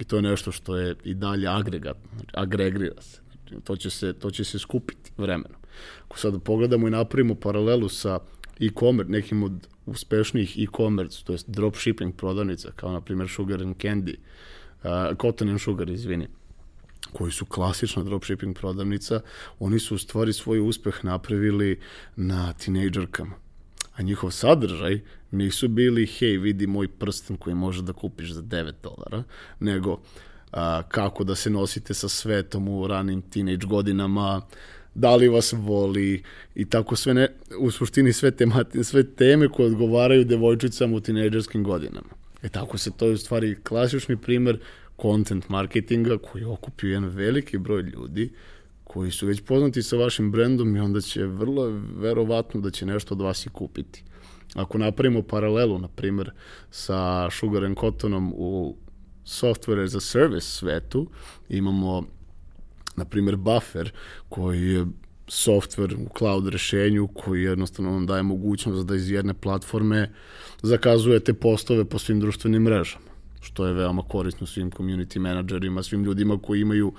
I to je nešto što je i dalje agregat, znači agregira se. Znači, to, će se, to će se skupiti vremenom. Ako sad pogledamo i napravimo paralelu sa e-commerce, nekim od uspešnijih e-commerce, to je dropshipping prodavnica, kao na primjer Sugar and Candy, uh, Cotton and Sugar, izvini, koji su klasična dropshipping prodavnica, oni su u stvari svoj uspeh napravili na tinejdžerkama. A njihov sadržaj nisu bili, hej, vidi moj prsten koji može da kupiš za 9 dolara, nego a, kako da se nosite sa svetom u ranim teenage godinama, da li vas voli i tako sve ne, u suštini sve, temati, sve teme koje odgovaraju devojčicama u tinejdžerskim godinama. E tako se to je u stvari klasični primer content marketinga koji okupio jedan veliki broj ljudi koji su već poznati sa vašim brendom i onda će vrlo verovatno da će nešto od vas i kupiti. ako napravimo paralelu, na primjer, sa Sugar and Cottonom u software as a service svetu, imamo, na primjer, Buffer, koji je software u cloud rešenju koji jednostavno vam daje mogućnost da iz jedne platforme zakazujete postove po svim društvenim mrežama, što je veoma korisno svim community menadžerima, svim ljudima koji imaju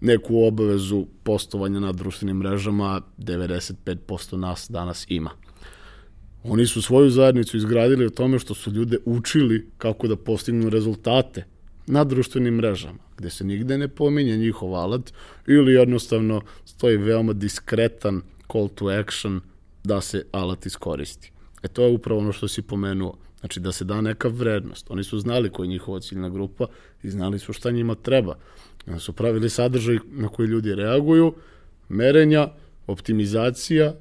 neku obavezu postovanja na društvenim mrežama, 95% nas danas ima. Oni su svoju zajednicu izgradili o tome što su ljude učili kako da postignu rezultate na društvenim mrežama, gde se nigde ne pominje njihov alat ili jednostavno stoji veoma diskretan call to action da se alat iskoristi. E to je upravo ono što si pomenuo. Znači da se da neka vrednost. Oni su znali koja je njihova ciljna grupa i znali su šta njima treba. Oni su pravili sadržaj na koji ljudi reaguju, merenja, optimizacija,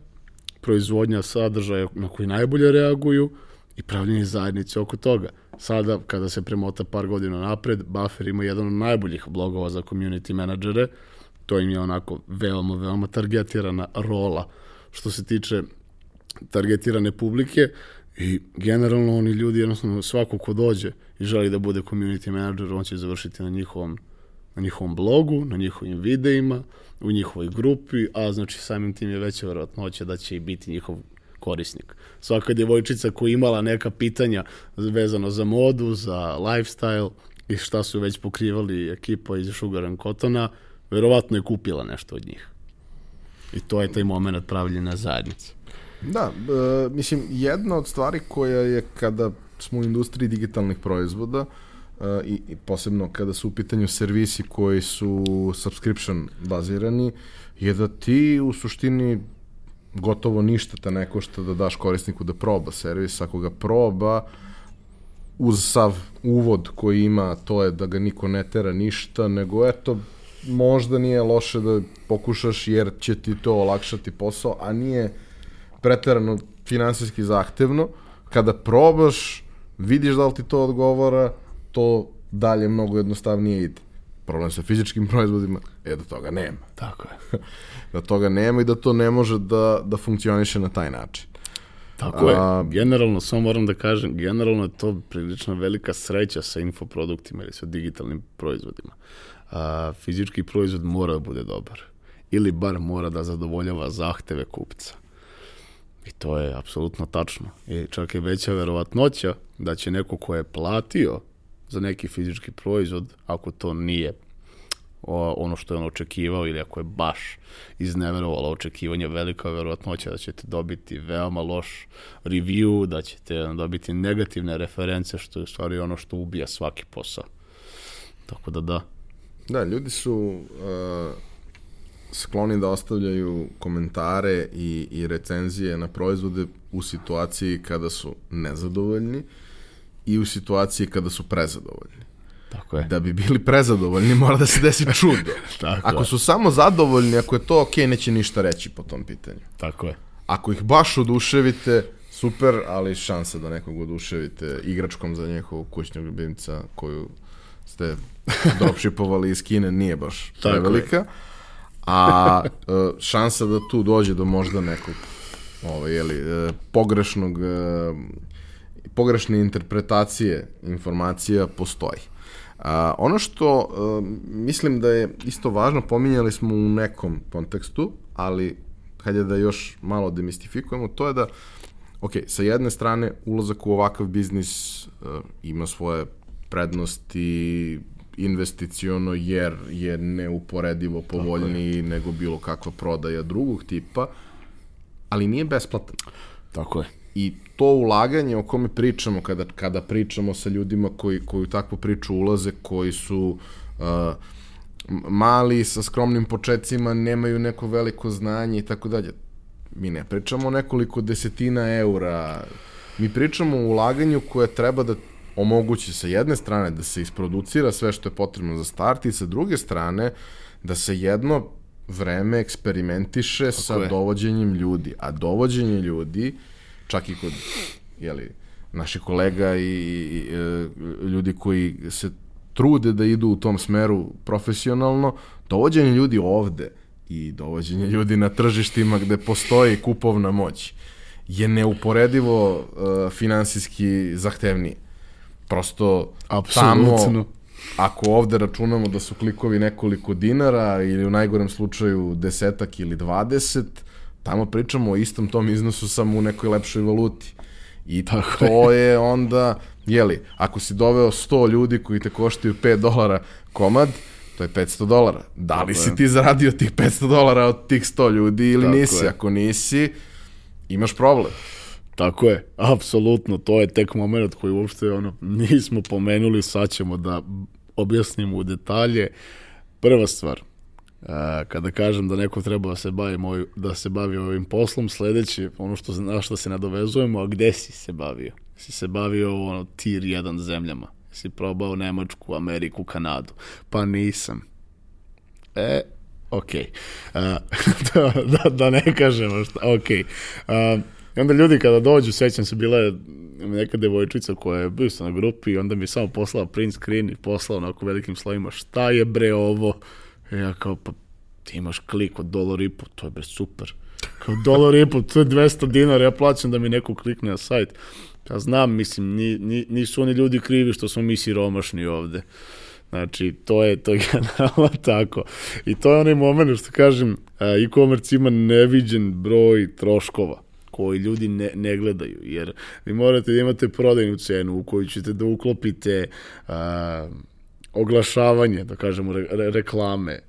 proizvodnja sadržaja na koji najbolje reaguju i pravljenje zajednice oko toga. Sada, kada se premota par godina napred, Buffer ima jedan od najboljih blogova za community menadžere, to im je onako veoma, veoma targetirana rola što se tiče targetirane publike i generalno oni ljudi, jednostavno svako ko dođe i želi da bude community manager, on će završiti na njihovom na njihovom blogu, na njihovim videima, u njihovoj grupi, a znači samim tim je veća verovatnoća da će i biti njihov korisnik. Svaka djevojčica koja imala neka pitanja vezano za modu, za lifestyle i šta su već pokrivali ekipa iz Sugar and Cottona, verovatno je kupila nešto od njih. I to je taj moment pravljena zajednice. Da, e, mislim, jedna od stvari koja je kada smo u industriji digitalnih proizvoda, e, i, i posebno kada su u pitanju servisi koji su subscription bazirani, je da ti u suštini gotovo ništa te ne košta da daš korisniku da proba servis, ako ga proba, uz sav uvod koji ima, to je da ga niko ne tera ništa, nego eto, možda nije loše da pokušaš jer će ti to olakšati posao, a nije preterano finansijski zahtevno. Kada probaš, vidiš da li ti to odgovara, to dalje mnogo jednostavnije ide. Problem sa fizičkim proizvodima je da toga nema. Tako je. da toga nema i da to ne može da, da funkcioniše na taj način. Tako je. Generalno, samo moram da kažem, generalno je to prilično velika sreća sa infoproduktima ili sa digitalnim proizvodima. A, fizički proizvod mora da bude dobar. Ili bar mora da zadovoljava zahteve kupca. I to je apsolutno tačno. I čak je veća verovatnoća da će neko ko je platio za neki fizički proizvod, ako to nije ono što je on očekivao ili ako je baš izneverovalo očekivanje, velika verovatnoća da ćete dobiti veoma loš review, da ćete dobiti negativne reference, što je u stvari ono što ubija svaki posao. Tako da da. Da, ljudi su uh, skloni da ostavljaju komentare i, i recenzije na proizvode u situaciji kada su nezadovoljni i u situaciji kada su prezadovoljni. Tako je. Da bi bili prezadovoljni mora da se desi čudo. Tako ako je. su samo zadovoljni, ako je to ok, neće ništa reći po tom pitanju. Tako je. Ako ih baš oduševite, super, ali šansa da nekog oduševite igračkom za njegovog kućnog ljubimca koju ste dropshipovali iz Kine nije baš Tako prevelika. je. A e, šansa da tu dođe do možda nekog ovaj, jeli, e, pogrešnog e, pogrešne interpretacije informacija postoji. A, ono što a, mislim da je isto važno, pominjali smo u nekom kontekstu, ali hajde da još malo demistifikujemo, to je da, ok, sa jedne strane ulazak u ovakav biznis a, ima svoje prednosti investiciono jer je neuporedivo povoljniji nego bilo kakva prodaja drugog tipa, ali nije besplatan. Tako je. I to ulaganje o kome pričamo kada, kada pričamo sa ljudima koji, koji u takvu priču ulaze, koji su uh, mali, sa skromnim početcima, nemaju neko veliko znanje i tako dalje. Mi ne pričamo nekoliko desetina eura, mi pričamo o ulaganju koje treba da omogući sa jedne strane da se isproducira sve što je potrebno za start i sa druge strane da se jedno vreme eksperimentiše Tako sa je. dovođenjem ljudi. A dovođenje ljudi, čak i kod jeli, naših kolega i, i, e, ljudi koji se trude da idu u tom smeru profesionalno, dovođenje ljudi ovde i dovođenje ljudi na tržištima gde postoji kupovna moć je neuporedivo uh, finansijski zahtevniji. Prosto Apsolutno. tamo, ako ovde računamo da su klikovi nekoliko dinara ili u najgorem slučaju desetak ili dvadeset, tamo pričamo o istom tom iznosu samo u nekoj lepšoj valuti. I Tako to je onda, jeli, ako si doveo 100 ljudi koji te koštaju 5 dolara komad, to je 500 dolara. Da li Tako si je. ti zaradio tih 500 dolara od tih 100 ljudi ili Tako nisi? je. Ako nisi, imaš problem. Tako je, apsolutno, to je tek moment koji uopšte ono, nismo pomenuli, sad ćemo da objasnimo u detalje. Prva stvar, kada kažem da neko treba da se bavi, moj, da se bavi ovim poslom, sledeće, ono što, na što se nadovezujemo, a gde si se bavio? Si se bavio ono, tier 1 zemljama? Si probao Nemačku, Ameriku, Kanadu? Pa nisam. E, okej. A, da, da, da ne kažemo šta. A, I onda ljudi kada dođu, sećam se, bila je neka devojčica koja je bio na grupi onda mi samo poslala print screen i poslala onako velikim slovima šta je bre ovo? Ja kao, pa ti imaš klik od dolar i po, to je bre super. Kao dolar i po, to je 200 dinara, ja plaćam da mi neko klikne na sajt. Ja znam, mislim, ni, ni, nisu oni ljudi krivi što smo mi siromašni ovde. Znači, to je, to generalno tako. I to je onaj moment što kažem, a, e-commerce ima neviđen broj troškova koji ljudi ne, ne gledaju, jer vi morate da imate prodajnu cenu u koju ćete da uklopite oglašavanje, da kažemo re, re, reklame,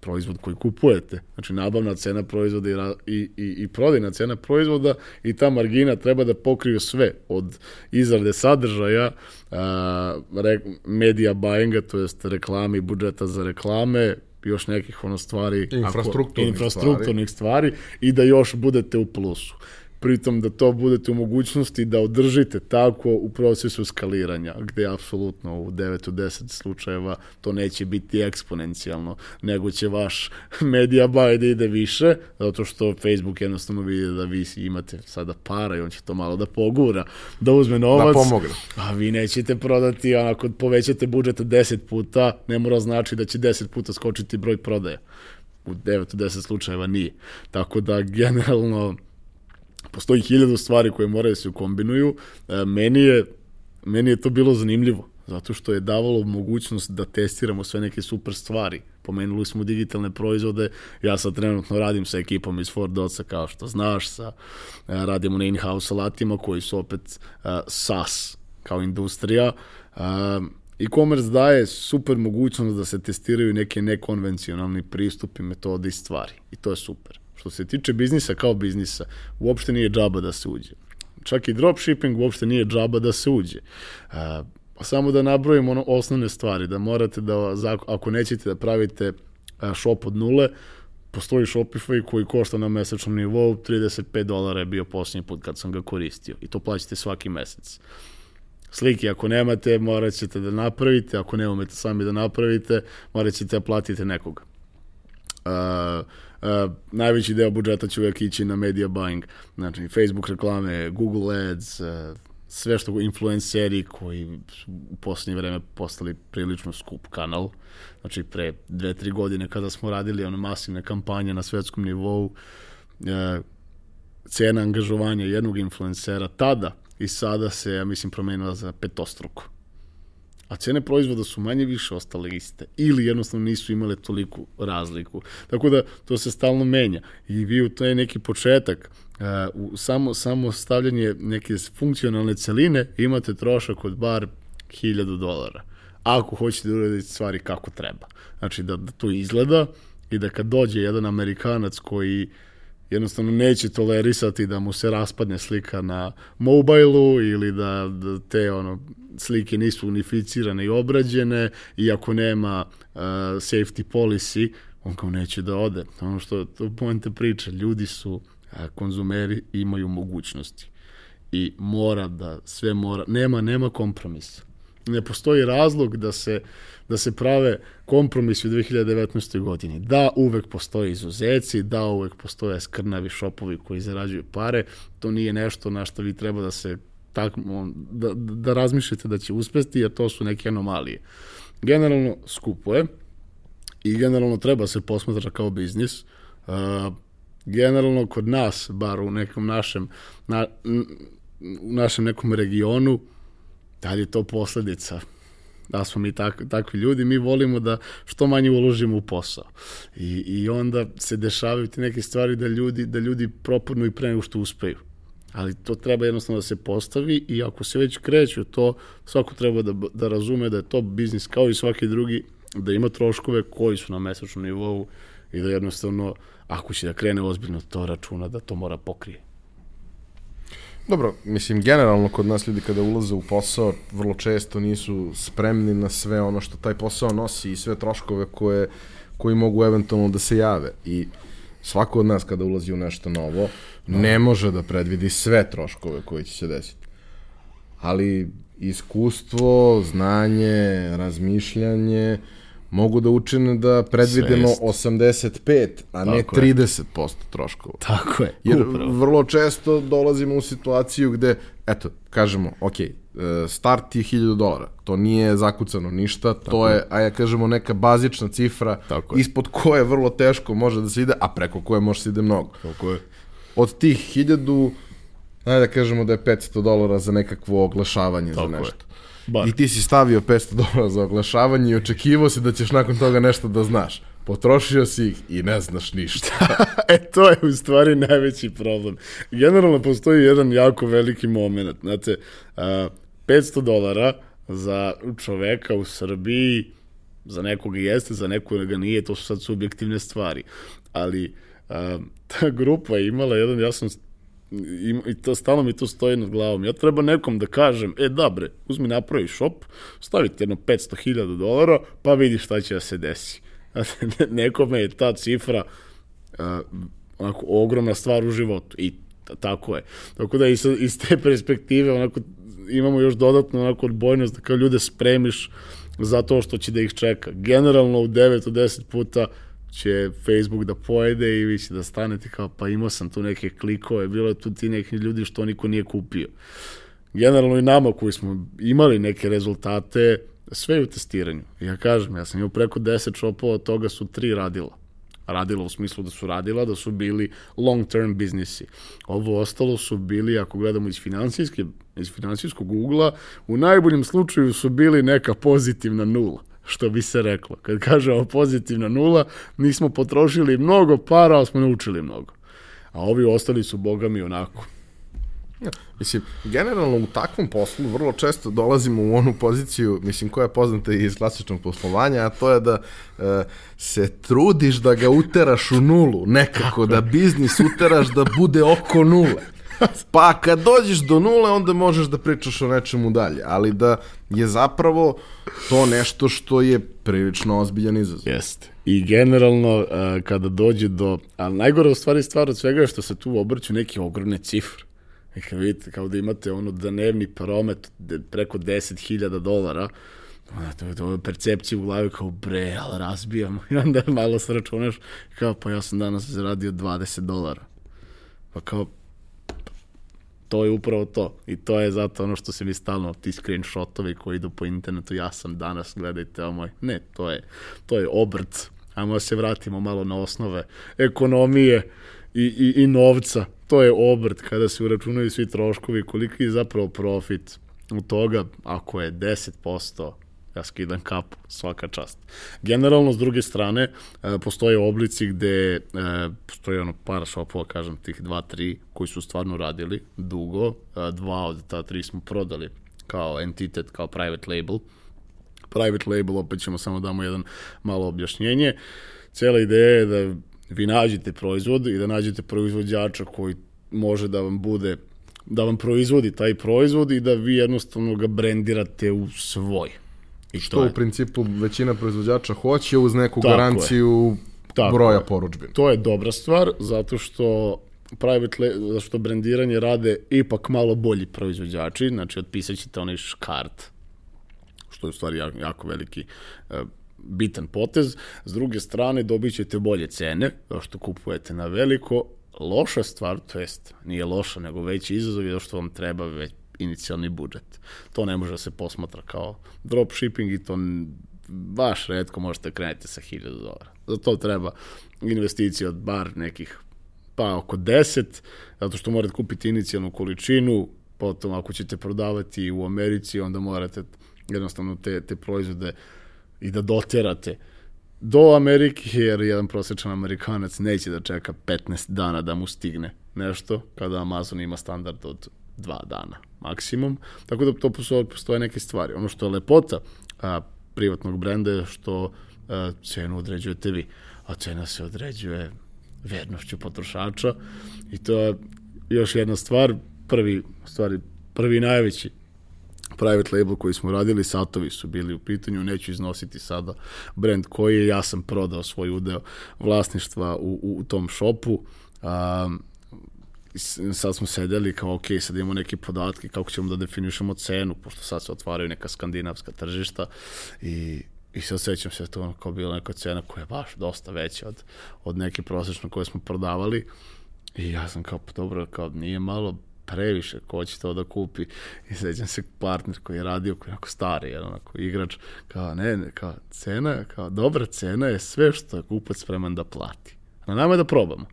proizvod koji kupujete. Znači, nabavna cena proizvoda i, i, i, i prodajna cena proizvoda i ta margina treba da pokriju sve, od izrade sadržaja, a, re, media buyinga, to jest reklame i budžeta za reklame, još nekih ono stvari ako- Infrastrukturnih infrastrukturnih stvari i da još budete u plusu pritom da to budete u mogućnosti da održite tako u procesu skaliranja, gde apsolutno u 9 u 10 slučajeva to neće biti eksponencijalno, nego će vaš media buy da ide više, zato što Facebook jednostavno vidi da vi imate sada para i on će to malo da pogura, da uzme novac, Da pomogne. a vi nećete prodati, a ako povećate budžet 10 puta, ne mora znači da će 10 puta skočiti broj prodaja. U 9 u 10 slučajeva nije. Tako da generalno postoji hiljadu stvari koje moraju da se kombinuju. E, meni je, meni je to bilo zanimljivo, zato što je davalo mogućnost da testiramo sve neke super stvari. Pomenuli smo digitalne proizvode, ja sad trenutno radim sa ekipom iz Ford Dotsa, kao što znaš, sa, e, radimo na in-house alatima koji su opet uh, SaaS kao industrija. E-commerce daje super mogućnost da se testiraju neke nekonvencionalni pristupi, metode i stvari. I to je super. Što se tiče biznisa kao biznisa, uopšte nije džaba da se uđe. Čak i dropshipping uopšte nije džaba da se uđe. A, samo da nabrojim ono osnovne stvari, da morate da, ako nećete da pravite shop od nule, postoji Shopify koji košta na mesečnom nivou 35 dolara je bio posljednji put kad sam ga koristio i to plaćate svaki mesec. Slike ako nemate, morat ćete da napravite, ako ne umete sami da napravite, morat ćete da platite nekoga. Uh, uh, najveći deo budžeta će uvijek ići na media buying, znači Facebook reklame, Google Ads, uh, sve što influenceri koji su u poslednje vreme postali prilično skup kanal. Znači pre dve, tri godine kada smo radili one masivne kampanje na svetskom nivou, uh, cena angažovanja jednog influencera tada i sada se, ja mislim, promenila za petostruko a cene proizvoda su manje više ostale iste ili jednostavno nisu imale toliku razliku. Tako da to se stalno menja i vi u taj neki početak uh, u samo, samo stavljanje neke funkcionalne celine imate trošak od bar 1000 dolara ako hoćete da uradite stvari kako treba. Znači da, da to izgleda i da kad dođe jedan Amerikanac koji jednostavno neće tolerisati da mu se raspadne slika na mobilu ili da, da te ono slike nisu unificirane i obrađene i ako nema uh, safety policy on kao neće da ode. Ono što to pomente priče, ljudi su uh, konzumeri imaju mogućnosti i mora da sve mora, nema nema kompromisa. Ne postoji razlog da se da se prave kompromisi u 2019. godini. Da, uvek postoje izuzeci, da, uvek postoje skrnavi šopovi koji zarađuju pare, to nije nešto na što vi treba da se tak, da, da razmišljate da će uspesti, jer to su neke anomalije. Generalno skupo je i generalno treba se posmatra kao biznis. Uh, generalno kod nas, bar u nekom našem, na, u našem nekom regionu, da li je to posledica da smo mi tak, takvi ljudi, mi volimo da što manje uložimo u posao. I, I onda se dešavaju te neke stvari da ljudi, da ljudi propadnu i pre nego što uspeju. Ali to treba jednostavno da se postavi i ako se već kreću to, svako treba da, da razume da je to biznis kao i svaki drugi, da ima troškove koji su na mesečnom nivou i da jednostavno, ako će da krene ozbiljno to računa, da to mora pokrije. Dobro, mislim, generalno kod nas ljudi kada ulaze u posao, vrlo često nisu spremni na sve ono što taj posao nosi i sve troškove koje, koji mogu eventualno da se jave. I svako od nas kada ulazi u nešto novo, no. ne može da predvidi sve troškove koji će se desiti. Ali iskustvo, znanje, razmišljanje, mogu da učine da predvidimo Svest. 85, a Tako ne 30% je. troškova. Tako je. Jer upravo. vrlo često dolazimo u situaciju gde, eto, kažemo, ok, e, start je 1000 dolara, to nije zakucano ništa, Tako to je, je, a ja kažemo, neka bazična cifra Tako ispod koje vrlo teško može da se ide, a preko koje može da se ide mnogo. Tako je. Od tih 1000, ajde da kažemo da je 500 dolara za nekakvo oglašavanje Tako za nešto. Je Bar. I ti si stavio 500 dolara za oglašavanje i očekivao si da ćeš nakon toga nešto da znaš. Potrošio si ih i ne znaš ništa. e, to je u stvari najveći problem. Generalno postoji jedan jako veliki moment. Znate, uh, 500 dolara za čoveka u Srbiji, za nekoga jeste, za nekoga ga nije, to su sad subjektivne stvari. Ali uh, ta grupa je imala jedan, ja sam I, i to, stalno mi to stoji nad glavom. Ja treba nekom da kažem, e da bre, uzmi napravi shop, stavite jedno 500.000 dolara, pa vidi šta će da se desi. Nekome je ta cifra uh, onako ogromna stvar u životu i tako je. Tako da iz, iz te perspektive onako imamo još dodatno onako odbojnost da kao ljude spremiš za to što će da ih čeka. Generalno u 9 od 10 puta će Facebook da pojede i vi će da stanete kao pa imao sam tu neke klikove, bilo je tu ti neki ljudi što niko nije kupio. Generalno i nama koji smo imali neke rezultate, sve u testiranju. Ja kažem, ja sam imao preko 10 šopova, od toga su tri radila. Radila u smislu da su radila, da su bili long term biznisi. Ovo ostalo su bili, ako gledamo iz finansijske, iz finansijskog ugla, u najboljem slučaju su bili neka pozitivna nula što bi se reklo. Kad kažemo pozitivna nula, nismo potrošili mnogo para, ali smo naučili mnogo. A ovi ostali su, boga mi, onako. Ja, mislim, generalno u takvom poslu vrlo često dolazimo u onu poziciju, mislim, koja je poznata iz klasičnog poslovanja, a to je da e, se trudiš da ga uteraš u nulu, nekako, da biznis uteraš da bude oko nule. Pa kad dođeš do nule, onda možeš da pričaš o nečemu dalje, ali da je zapravo to nešto što je prilično ozbiljan izazov. Jeste. I generalno, uh, kada dođe do... A najgore u stvari stvar od svega je što se tu obrću neke ogromne cifre. I kad vidite, kao da imate ono dnevni promet preko 10.000 dolara, to, to je percepcija u glavi kao bre, ali razbijamo. I onda malo se računaš kao pa ja sam danas zaradio 20 dolara. Pa kao, to je upravo to. I to je zato ono što se mi stalno, ti screenshotovi koji idu po internetu, ja sam danas, gledajte, o moj. Ne, to je, to je obrt. Ajmo da se vratimo malo na osnove ekonomije i, i, i novca. To je obrt kada se uračunaju svi troškovi, koliki je zapravo profit u toga, ako je 10%, ja skidam kapu, svaka čast. Generalno, s druge strane, e, postoje oblici gde e, postoje ono par shopova, kažem, tih dva, tri, koji su stvarno radili dugo. E, dva od ta tri smo prodali kao entitet, kao private label. Private label, opet ćemo samo damo jedan malo objašnjenje. Cela ideja je da vi nađete proizvod i da nađete proizvođača koji može da vam bude da vam proizvodi taj proizvod i da vi jednostavno ga brendirate u svoj. I što u principu većina proizvođača hoće uz neku Tako garanciju Tako broja je. poručbina. To je dobra stvar, zato što private, zato što brendiranje rade ipak malo bolji proizvođači, znači otpisat ćete onaj škart, što je u stvari jako, jako veliki uh, bitan potez. S druge strane, dobit ćete bolje cene, zato što kupujete na veliko. Loša stvar, to jest nije loša, nego veći izazov je što vam treba već inicijalni budžet. To ne može da se posmatra kao dropshipping i to baš redko možete krenuti sa 1000 dolara. Za to treba investicije od bar nekih pa oko 10, zato što morate kupiti inicijalnu količinu, potom ako ćete prodavati u Americi, onda morate jednostavno te, te proizvode i da doterate do Amerike, jer jedan prosječan Amerikanac neće da čeka 15 dana da mu stigne nešto, kada Amazon ima standard od dva dana maksimum. Tako da to postoje, neke stvari. Ono što je lepota a, privatnog brenda je što a, cenu određujete vi, a cena se određuje vernošću potrošača i to je još jedna stvar, prvi, stvari, prvi najveći private label koji smo radili, satovi su bili u pitanju, neću iznositi sada brand koji je, ja sam prodao svoj udeo vlasništva u, u, tom šopu, um, sad smo sedeli kao, ok, sad imamo neke podatke kako ćemo da definišemo cenu, pošto sad se otvaraju neka skandinavska tržišta i I se osjećam se to ono kao bila neka cena koja je baš dosta veća od, od neke prosečne koje smo prodavali. I ja sam kao, pa dobro, kao nije malo previše, ko će to da kupi. I sećam se partner koji je radio, koji je onako stari, jedan onako igrač, kao ne, ne, kao cena, kao dobra cena je sve što je kupac spreman da plati. Na nama je da probamo.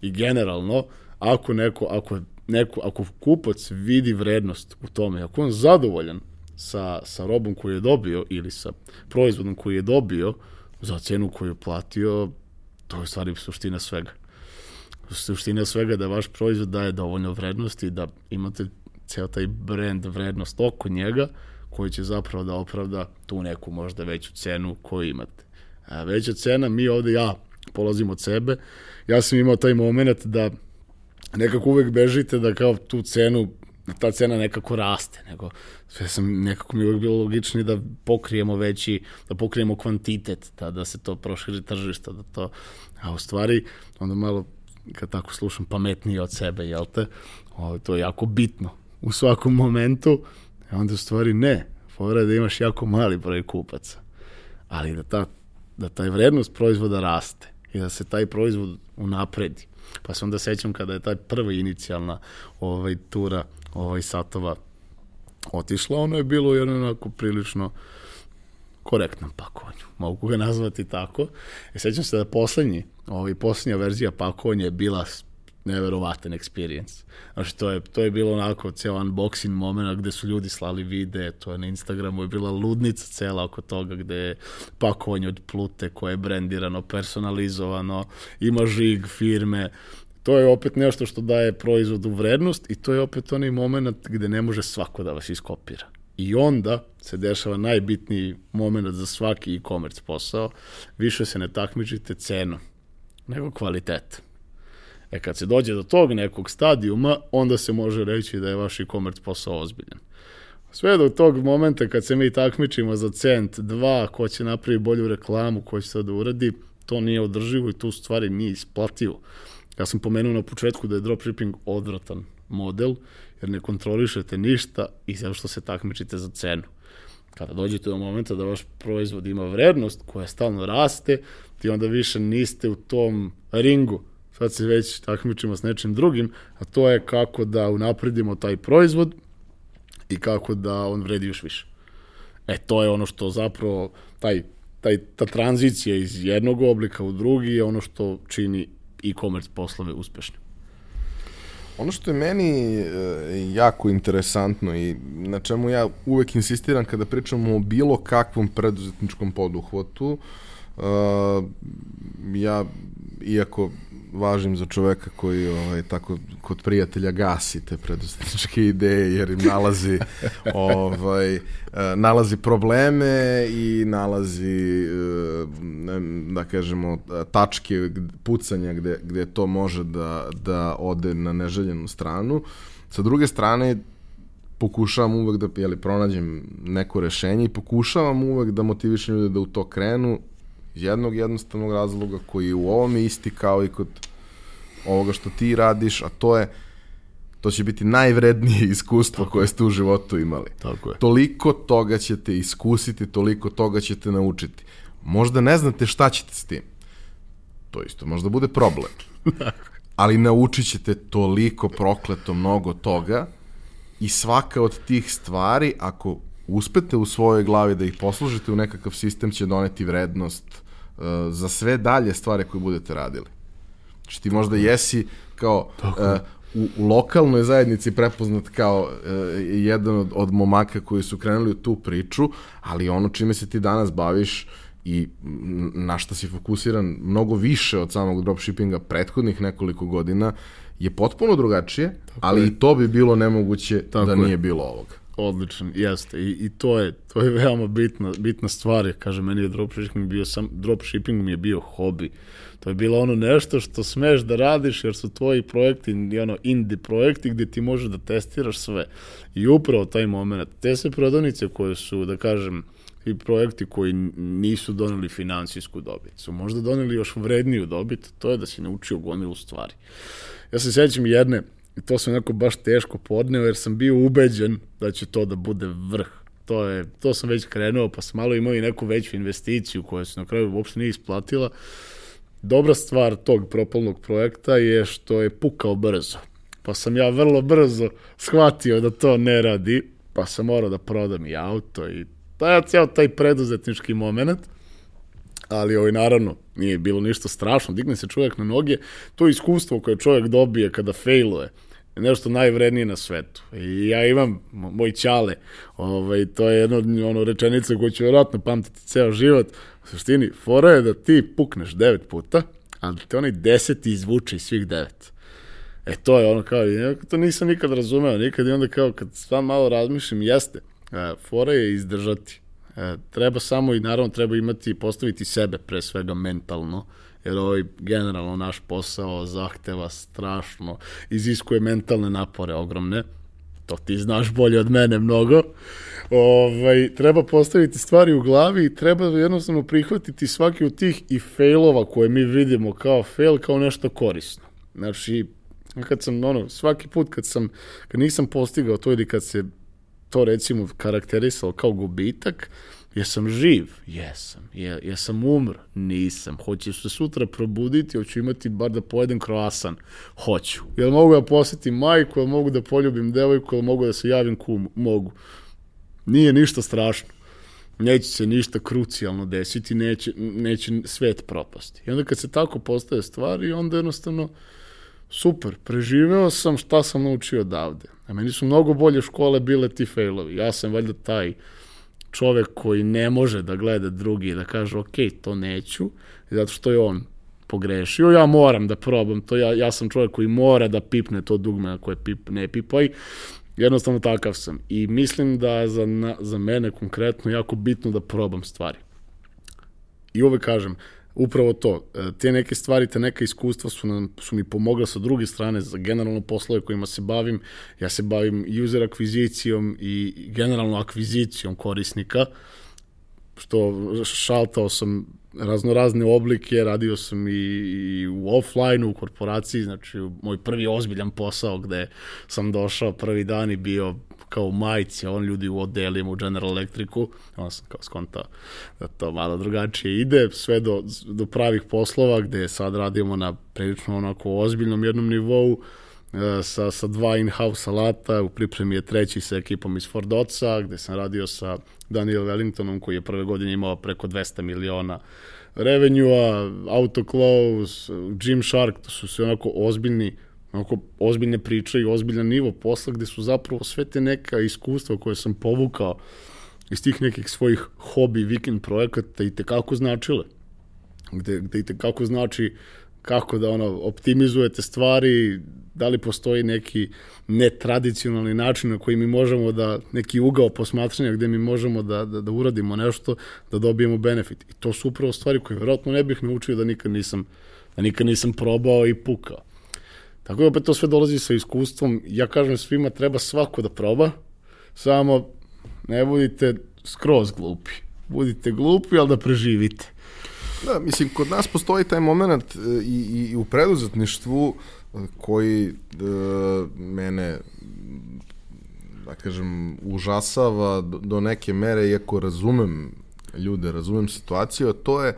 I generalno, ako neko, ako neko, ako kupac vidi vrednost u tome, ako on zadovoljan sa, sa robom koju je dobio ili sa proizvodom koju je dobio za cenu koju je platio, to je stvari suština svega. Suština svega da vaš proizvod daje dovoljno vrednosti, da imate ceo taj brand vrednost oko njega, koji će zapravo da opravda tu neku možda veću cenu koju imate. A veća cena, mi ovde, ja polazim od sebe, ja sam imao taj moment da nekako uvek bežite da kao tu cenu ta cena nekako raste, nego sve sam, nekako mi uvijek bilo logični da pokrijemo veći, da pokrijemo kvantitet, da, da se to proširi tržišta, da to, a u stvari, onda malo, kad tako slušam, pametnije od sebe, jel te, o, to je jako bitno u svakom momentu, a onda u stvari ne, fora da imaš jako mali broj kupaca, ali da, ta, da taj vrednost proizvoda raste i da se taj proizvod unapredi. Pa se onda sećam kada je taj prva inicijalna ovaj, tura ovaj, satova otišla, ono je bilo jedno onako prilično korektnom pakovanju. Mogu ga nazvati tako. E, sećam se da poslednji, ovaj, poslednja verzija pakovanja je bila neverovatan experience. Znači, to je, to je bilo onako ceo unboxing moment gde su ljudi slali vide, to je na Instagramu je bila ludnica cela oko toga gde je pakovanje od plute koje je brendirano, personalizovano, ima žig firme, to je opet nešto što daje proizvodu vrednost i to je opet onaj moment gde ne može svako da vas iskopira. I onda se dešava najbitniji moment za svaki e-commerce posao, više se ne takmičite cenom, nego kvalitet. E kad se dođe do tog nekog stadijuma, onda se može reći da je vaš e-commerce posao ozbiljan. Sve do tog momenta kad se mi takmičimo za cent, dva, ko će napravi bolju reklamu, ko će to da uradi, to nije održivo i tu stvari nije isplativo. Ja sam pomenuo na početku da je dropshipping odvratan model, jer ne kontrolišete ništa i zato što se takmičite za cenu. Kada dođete do momenta da vaš proizvod ima vrednost koja stalno raste, ti onda više niste u tom ringu. Sad se već takmičimo s nečim drugim, a to je kako da unapredimo taj proizvod i kako da on vredi još više. E, to je ono što zapravo, taj, taj, ta tranzicija iz jednog oblika u drugi je ono što čini e-commerce poslove uspešne. Ono što je meni e, jako interesantno i na čemu ja uvek insistiram kada pričamo o bilo kakvom preduzetničkom poduhvatu, uh, ja, iako važim za čoveka koji ovaj, tako kod prijatelja gasi te preduzetničke ideje jer im nalazi ovaj, eh, nalazi probleme i nalazi eh, da kažemo tačke pucanja gde, gde to može da, da ode na neželjenu stranu. Sa druge strane, pokušavam uvek da jeli, pronađem neko rešenje i pokušavam uvek da motivišem ljude da u to krenu iz jednog jednostavnog razloga koji je u ovome isti kao i kod ovoga što ti radiš, a to je to će biti najvrednije iskustvo Tako koje ste u životu imali. Tako je. Toliko toga ćete iskusiti, toliko toga ćete naučiti. Možda ne znate šta ćete s tim. To isto možda bude problem. Ali naučit ćete toliko prokleto mnogo toga i svaka od tih stvari, ako uspete u svojoj glavi da ih poslužite u nekakav sistem, će doneti vrednost za sve dalje stvari koje budete radili. Znači ti možda jesi kao uh, u, u lokalnoj zajednici prepoznat kao uh, jedan od, od momaka koji su krenuli u tu priču, ali ono čime se ti danas baviš i na šta si fokusiran mnogo više od samog dropshippinga prethodnih nekoliko godina je potpuno drugačije, Tako ali je. i to bi bilo nemoguće Tako da nije je. bilo ovoga. Odličan, jeste. I, i to je to je veoma bitna, bitna stvar. Kaže, meni je dropshipping bio sam, dropshipping mi je bio hobi. To je bilo ono nešto što smeš da radiš jer su tvoji projekti ono indie projekti gde ti možeš da testiraš sve. I upravo taj moment, te se prodavnice koje su, da kažem, i projekti koji nisu doneli finansijsku dobit, su možda doneli još vredniju dobit, to je da si naučio gomilu stvari. Ja se sećam jedne, i to sam onako baš teško podneo, jer sam bio ubeđen da će to da bude vrh. To, je, to sam već krenuo, pa sam malo imao i neku veću investiciju koja se na kraju uopšte nije isplatila. Dobra stvar tog propalnog projekta je što je pukao brzo. Pa sam ja vrlo brzo shvatio da to ne radi, pa sam morao da prodam i auto i taj, cijel taj preduzetnički moment, ali ovaj, naravno nije bilo ništa strašno, digne se čovjek na noge, to iskustvo koje čovjek dobije kada failuje, je nešto najvrednije na svetu. I ja imam moj ćale, ovaj, to je jedna ono, rečenica koju ću vjerojatno pamtiti ceo život, u suštini, fora je da ti pukneš devet puta, a da te onaj deseti izvuče iz svih devet. E to je ono kao, to nisam nikad razumeo, nikad i onda kao kad sam malo razmišljam, jeste, E, fora je izdržati. E, treba samo i naravno treba imati, postaviti sebe pre svega mentalno, jer ovaj generalno naš posao zahteva strašno, iziskuje mentalne napore ogromne, to ti znaš bolje od mene mnogo, ovaj, treba postaviti stvari u glavi i treba jednostavno prihvatiti svaki od tih i failova koje mi vidimo kao fail, kao nešto korisno. Znači, kad sam, ono, svaki put kad sam, kad nisam postigao to ili kad se to recimo karakterisalo kao gubitak, jesam živ? Jesam. Je, jesam umr? Nisam. Hoću se sutra probuditi, hoću imati bar da pojedem kroasan? Hoću. Jel mogu da posjetim majku, jel mogu da poljubim devojku, jel mogu da se javim kumu? Mogu. Nije ništa strašno. Neće se ništa krucijalno desiti, neće, neće svet propasti. I onda kad se tako postaje stvari, onda jednostavno super, preživeo sam šta sam naučio odavde. A meni su mnogo bolje škole bile ti failovi. Ja sam valjda taj čovek koji ne može da gleda drugi i da kaže ok, to neću, zato što je on pogrešio, ja moram da probam to, ja, ja sam čovjek koji mora da pipne to dugme ako je pip, ne pipaj, jednostavno takav sam. I mislim da za, na, za mene konkretno jako bitno da probam stvari. I uvek kažem, upravo to, e, te neke stvari, te neka iskustva su, nam, su mi pomogla sa druge strane za generalno poslove kojima se bavim. Ja se bavim user akvizicijom i generalno akvizicijom korisnika, što šaltao sam razno razne oblike, radio sam i, i u offline u korporaciji, znači moj prvi ozbiljan posao gde sam došao prvi dan i bio kao majici, on ljudi u odelima u General Electricu, on sam kao skontao da to malo drugačije ide, sve do, do pravih poslova gde sad radimo na prilično onako ozbiljnom jednom nivou, sa, sa dva in-house alata, u pripremi je treći sa ekipom iz Fordoca, gde sam radio sa Daniel Wellingtonom, koji je prve godine imao preko 200 miliona revenue-a, Autoclose, Gymshark, to su sve onako ozbiljni onako ozbiljne priče i ozbiljan nivo posla gde su zapravo sve te neka iskustva koje sam povukao iz tih nekih svojih hobi, vikend projekata i tekako značile. Gde, gde i tekako znači kako da ono optimizujete stvari, da li postoji neki netradicionalni način na koji mi možemo da, neki ugao posmatranja gde mi možemo da, da, da uradimo nešto, da dobijemo benefit. I to su upravo stvari koje vjerojatno ne bih naučio da nikad nisam, da nikad nisam probao i pukao. Tako da opet to sve dolazi sa iskustvom. Ja kažem svima treba svako da proba, samo ne budite skroz glupi. Budite glupi, ali da preživite. Da, mislim, kod nas postoji taj moment e, i, i u preduzetništvu e, koji e, mene da kažem, užasava do, neke mere, iako razumem ljude, razumem situaciju, a to je,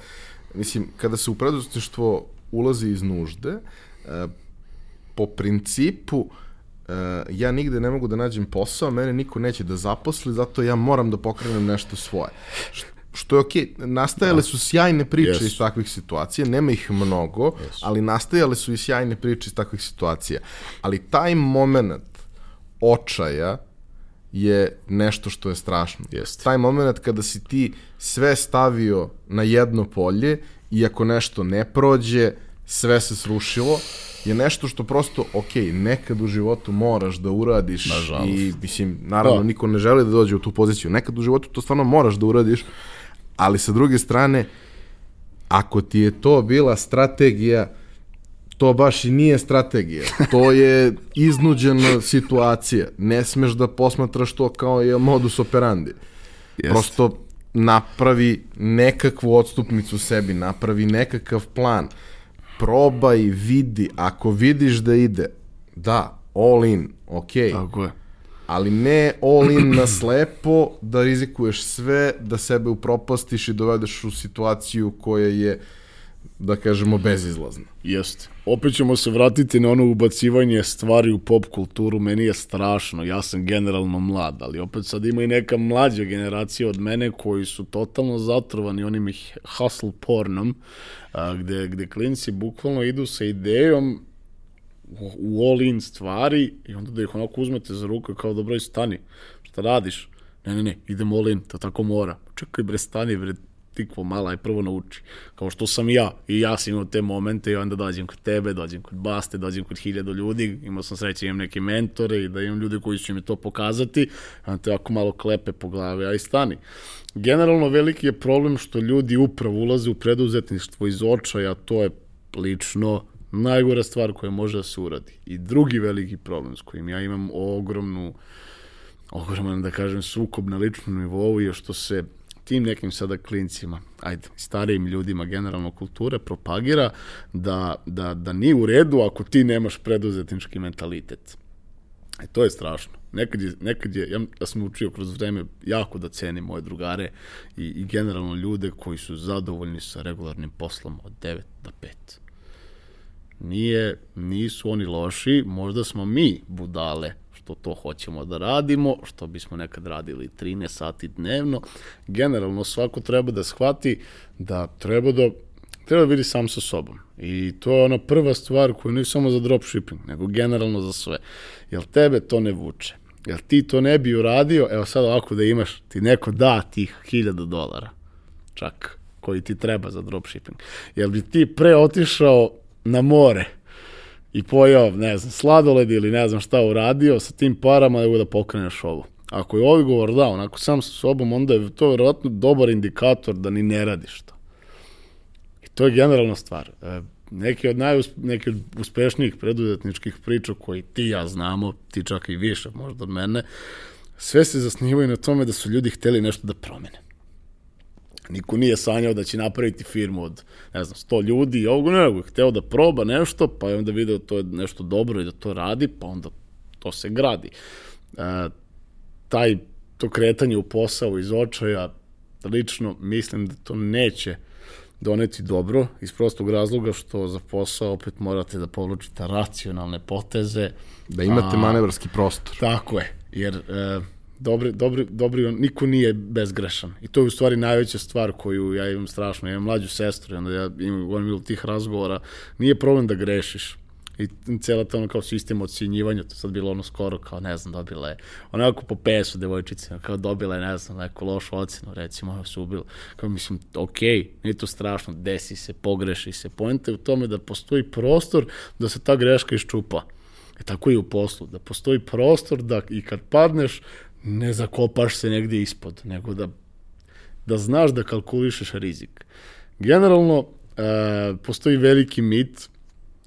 mislim, kada se u preduzetništvo ulazi iz nužde, e, po principu ja nigde ne mogu da nađem posao, mene niko neće da zaposli, zato ja moram da pokrenem nešto svoje. Što je okej, okay. nastajale da. su sjajne priče yes. iz takvih situacija, nema ih mnogo, yes. ali nastajale su i sjajne priče iz takvih situacija. Ali taj moment očaja je nešto što je strašno. Yes. Taj moment kada si ti sve stavio na jedno polje i ako nešto ne prođe, sve se srušilo, je nešto što prosto, ok, nekad u životu moraš da uradiš Nažalost. i, mislim, naravno, da. niko ne želi da dođe u tu poziciju. Nekad u životu to stvarno moraš da uradiš, ali sa druge strane, ako ti je to bila strategija, to baš i nije strategija. To je iznuđena situacija. Ne smeš da posmatraš to kao je modus operandi. Jest. Prosto napravi nekakvu odstupnicu sebi, napravi nekakav plan probaj, vidi, ako vidiš da ide, da, all in, ok. Tako je. Ali ne all in na slepo, da rizikuješ sve, da sebe upropastiš i dovedeš u situaciju koja je, da kažemo, bezizlazna. Jeste. Opet ćemo se vratiti na ono ubacivanje stvari u pop kulturu, meni je strašno, ja sam generalno mlad, ali opet sad ima i neka mlađa generacija od mene koji su totalno zatrovani onim hustle pornom, gde, gde klinci bukvalno idu sa idejom u, u all in stvari i onda da ih onako uzmete za ruku kao dobro i stani, šta radiš? Ne, ne, ne, idem all in, to tako mora. Čekaj bre, stani bre, tikvo mala je prvo nauči. Kao što sam ja. I ja sam imao te momente i onda dođem kod tebe, dođem kod Baste, dođem kod hiljada ljudi. Imao sam sreće, imam neke mentore i da imam ljudi koji će mi to pokazati. A te ako malo klepe po glavi, aj stani. Generalno veliki je problem što ljudi upravo ulaze u preduzetništvo iz očaja, to je lično najgora stvar koja može da se uradi. I drugi veliki problem s kojim ja imam ogromnu ogroman, da kažem, sukob na ličnom nivou je što se tim nekim sada klincima, ajde, starijim ljudima generalno kulture propagira da, da, da nije u redu ako ti nemaš preduzetnički mentalitet. E, to je strašno. Nekad je, nekad je ja, ja sam učio kroz vreme jako da cenim moje drugare i, i generalno ljude koji su zadovoljni sa regularnim poslom od 9 do 5. Nije, nisu oni loši, možda smo mi budale što to hoćemo da radimo, što bismo nekad radili 13 sati dnevno. Generalno svako treba da shvati da treba da treba da vidi sam sa sobom. I to je ona prva stvar koja nije samo za dropshipping, nego generalno za sve. Jel tebe to ne vuče? Jel ti to ne bi uradio? Evo sad ovako da imaš, ti neko da tih hiljada dolara, čak, koji ti treba za dropshipping. Jel bi ti pre otišao na more i pojao, ne znam, sladoled ili ne znam šta uradio sa tim parama nego da pokreneš ovo. Ako je odgovor da, onako sam sa sobom, onda je to verovatno dobar indikator da ni ne radiš to. I to je generalna stvar. E, neki od najus, neki od uspešnijih preduzetničkih priča koji ti ja znamo, ti čak i više možda od mene, sve se zasnivaju na tome da su ljudi hteli nešto da promene. Niko nije sanjao da će napraviti firmu od, ne znam, 100 ljudi i ovog nego je hteo da proba nešto, pa je onda video to je nešto dobro i da to radi, pa onda to se gradi. E, taj, to kretanje u posao iz očaja, lično mislim da to neće doneti dobro, iz prostog razloga što za posao opet morate da povlučite racionalne poteze. Da imate a, manevarski prostor. Tako je, jer... E, dobri, dobri, dobri, niko nije bezgrešan. I to je u stvari najveća stvar koju ja imam strašno. Ja imam mlađu sestru onda ja imam govorim tih razgovora. Nije problem da grešiš. I cijela ta ono kao sistem ocenjivanja, to sad bilo ono skoro kao, ne znam, dobila je onako po pesu devojčice, kao dobila je, ne znam, neku lošu ocenu, recimo, se ubila. Kao mislim, ok, nije to strašno, desi se, pogreši se. Pojenta je u tome da postoji prostor da se ta greška iščupa. E tako i u poslu, da postoji prostor da i kad padneš, ne zakopaš se negdje ispod, nego da, da znaš da kalkulišeš rizik. Generalno, e, postoji veliki mit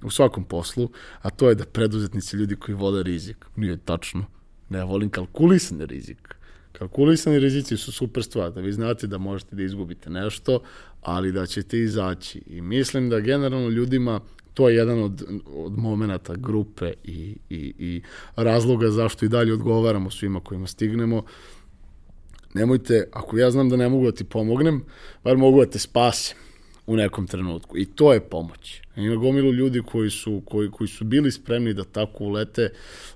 u svakom poslu, a to je da preduzetnici ljudi koji vole rizik. Nije tačno. Ne, ja volim kalkulisani rizik. Kalkulisani rizici su super stvar, da vi znate da možete da izgubite nešto, ali da ćete izaći. I mislim da generalno ljudima to je jedan od, od momenta grupe i, i, i razloga zašto i dalje odgovaramo svima kojima stignemo. Nemojte, ako ja znam da ne mogu da ti pomognem, bar mogu da te spasim u nekom trenutku. I to je pomoć. Ima gomilu ljudi koji su, koji, koji su bili spremni da tako ulete,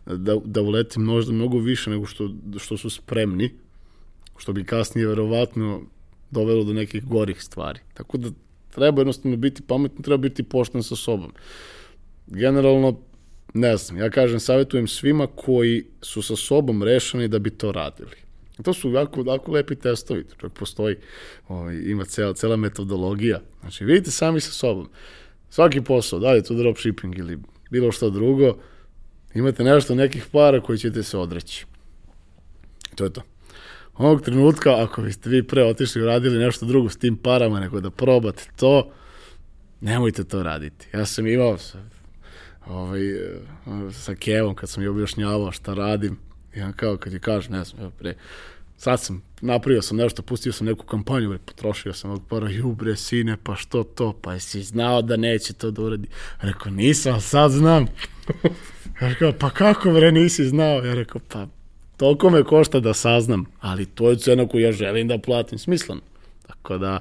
da, da ulete možda mnogo više nego što, što su spremni, što bi kasnije verovatno dovelo do nekih gorih stvari. Tako da treba jednostavno biti pametno, treba biti pošten sa sobom. Generalno, ne znam, ja kažem, savjetujem svima koji su sa sobom rešeni da bi to radili. To su jako, jako lepi testovi, čak postoji, ovaj, ima cela, cela metodologija. Znači, vidite sami sa sobom. Svaki posao, da li je to dropshipping ili bilo što drugo, imate nešto, nekih para koji ćete se odreći. To je to. Ovog trenutka, ako biste vi pre otišli i radili nešto drugo s tim parama, nego da probate to, nemojte to raditi. Ja sam imao sa, ovaj, sa Kevom, kad sam je objašnjavao šta radim, on kao kad je kaže, ne znam, pre, sad sam, napravio sam nešto, pustio sam neku kampanju, bre, potrošio sam ovog para, ju bre, sine, pa što to, pa jesi znao da neće to da uradi? Rekao, nisam, sad znam. ja rekao, pa kako bre, nisi znao? Ja rekao, pa toliko me košta da saznam, ali to je cena koju ja želim da platim, smisleno. Tako da,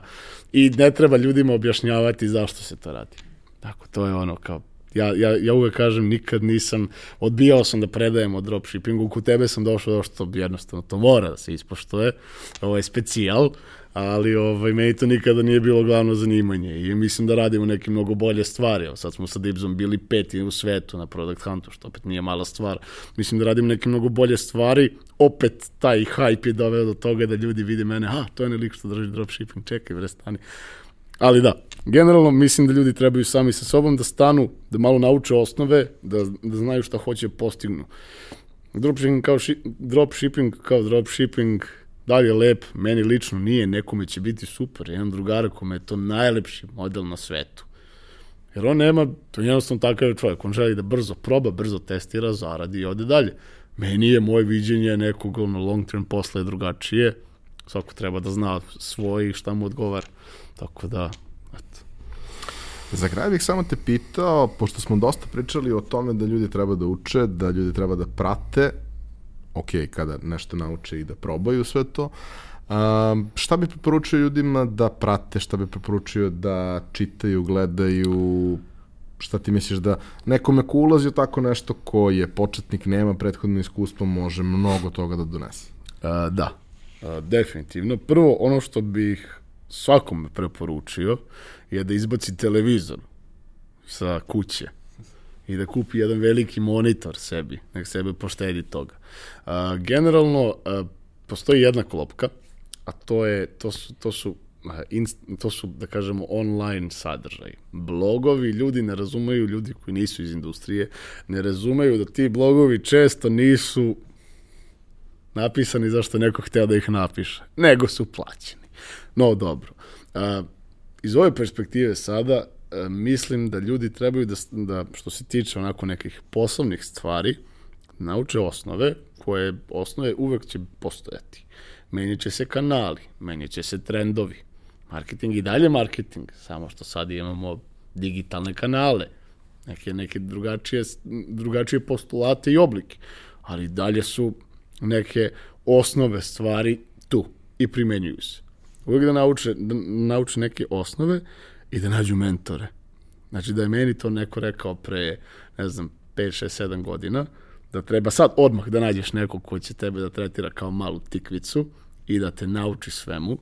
i ne treba ljudima objašnjavati zašto se to radi. Tako, to je ono kao, ja, ja, ja uvek kažem, nikad nisam, odbijao sam da predajem o dropshippingu, kod tebe sam došao do što jednostavno to mora da se ispoštuje, ovo je specijal, ali ovaj, meni to nikada nije bilo glavno zanimanje i mislim da radimo neke mnogo bolje stvari. Evo, sad smo sa Dibzom bili peti u svetu na Product Huntu, što opet nije mala stvar. Mislim da radimo neke mnogo bolje stvari. Opet taj hype je doveo do toga da ljudi vide mene, a, to je nelik što drži dropshipping, čekaj, bre, stani. Ali da, generalno mislim da ljudi trebaju sami sa sobom da stanu, da malo nauče osnove, da, da znaju šta hoće da postignu. Dropshipping kao, ši, dropshipping kao dropshipping, da li je lep, meni lično nije, nekome će biti super, jedan drugar kome je to najlepši model na svetu. Jer on nema, to je jednostavno takav je čovjek, on želi da brzo proba, brzo testira, zaradi i ode dalje. Meni je moje viđenje nekog ono, long term posla je drugačije, svako treba da zna svoje i šta mu odgovara. Tako da, eto. Za kraj bih samo te pitao, pošto smo dosta pričali o tome da ljudi treba da uče, da ljudi treba da prate, ok, kada nešto nauče i da probaju sve to, Um, šta bi preporučio ljudima da prate, šta bi preporučio da čitaju, gledaju, šta ti misliš da nekome ko ulazi u tako nešto ko je početnik, nema prethodno iskustvo, može mnogo toga da donese? Uh, da, uh, definitivno. Prvo, ono što bih svakome preporučio je da izbaci televizor sa kuće i da kupi jedan veliki monitor sebi, nek sebe poštedi toga. Uh, generalno, uh, postoji jedna klopka, a to, je, to su, to su inst, to su, da kažemo, online sadržaj. Blogovi, ljudi ne razumeju, ljudi koji nisu iz industrije, ne razumeju da ti blogovi često nisu napisani zašto neko hteo da ih napiše, nego su plaćeni. No, dobro. A, iz ove perspektive sada, a, mislim da ljudi trebaju da, da, što se tiče onako nekih poslovnih stvari, nauče osnove, koje osnove uvek će postojati. Menit će se kanali, menit će se trendovi. Marketing i dalje marketing, samo što sad imamo digitalne kanale, neke, neke drugačije, drugačije postulate i oblike, ali dalje su neke osnove stvari tu i primenjuju se. Uvijek da nauče, da nauče neke osnove i da nađu mentore. Znači da je meni to neko rekao pre, ne znam, 5, 6, 7 godina, da treba sad odmah da nađeš nekog ko će tebe da tretira kao malu tikvicu i da te nauči svemu.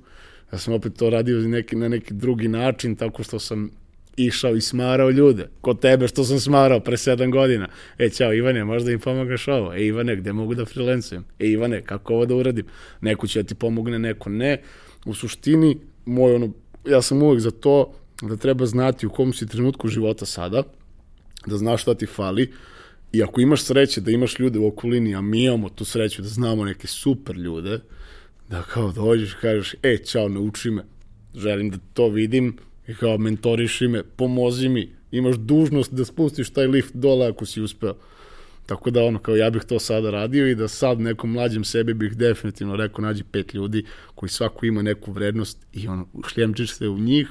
Ja sam opet to radio neki, na neki drugi način, tako što sam išao i smarao ljude. Kod tebe što sam smarao pre 7 godina. E, čao Ivane, možda im pomagaš ovo? E, Ivane, gde mogu da freelancujem? E, Ivane, kako ovo da uradim? Neko će da ti pomogne, neko ne. U suštini, moj ono, ja sam uvek za to da treba znati u kom si trenutku života sada, da znaš šta ti fali, I ako imaš sreće da imaš ljude u okolini, a mi imamo tu sreću da znamo neke super ljude, da kao dođeš kažeš, e, čao, nauči me, želim da to vidim, i kao mentoriši me, pomozi mi, imaš dužnost da spustiš taj lift dole ako si uspeo. Tako da ono, kao ja bih to sada radio i da sad nekom mlađem sebi bih definitivno rekao nađi pet ljudi koji svako ima neku vrednost i ono, šljemčiš se u njih,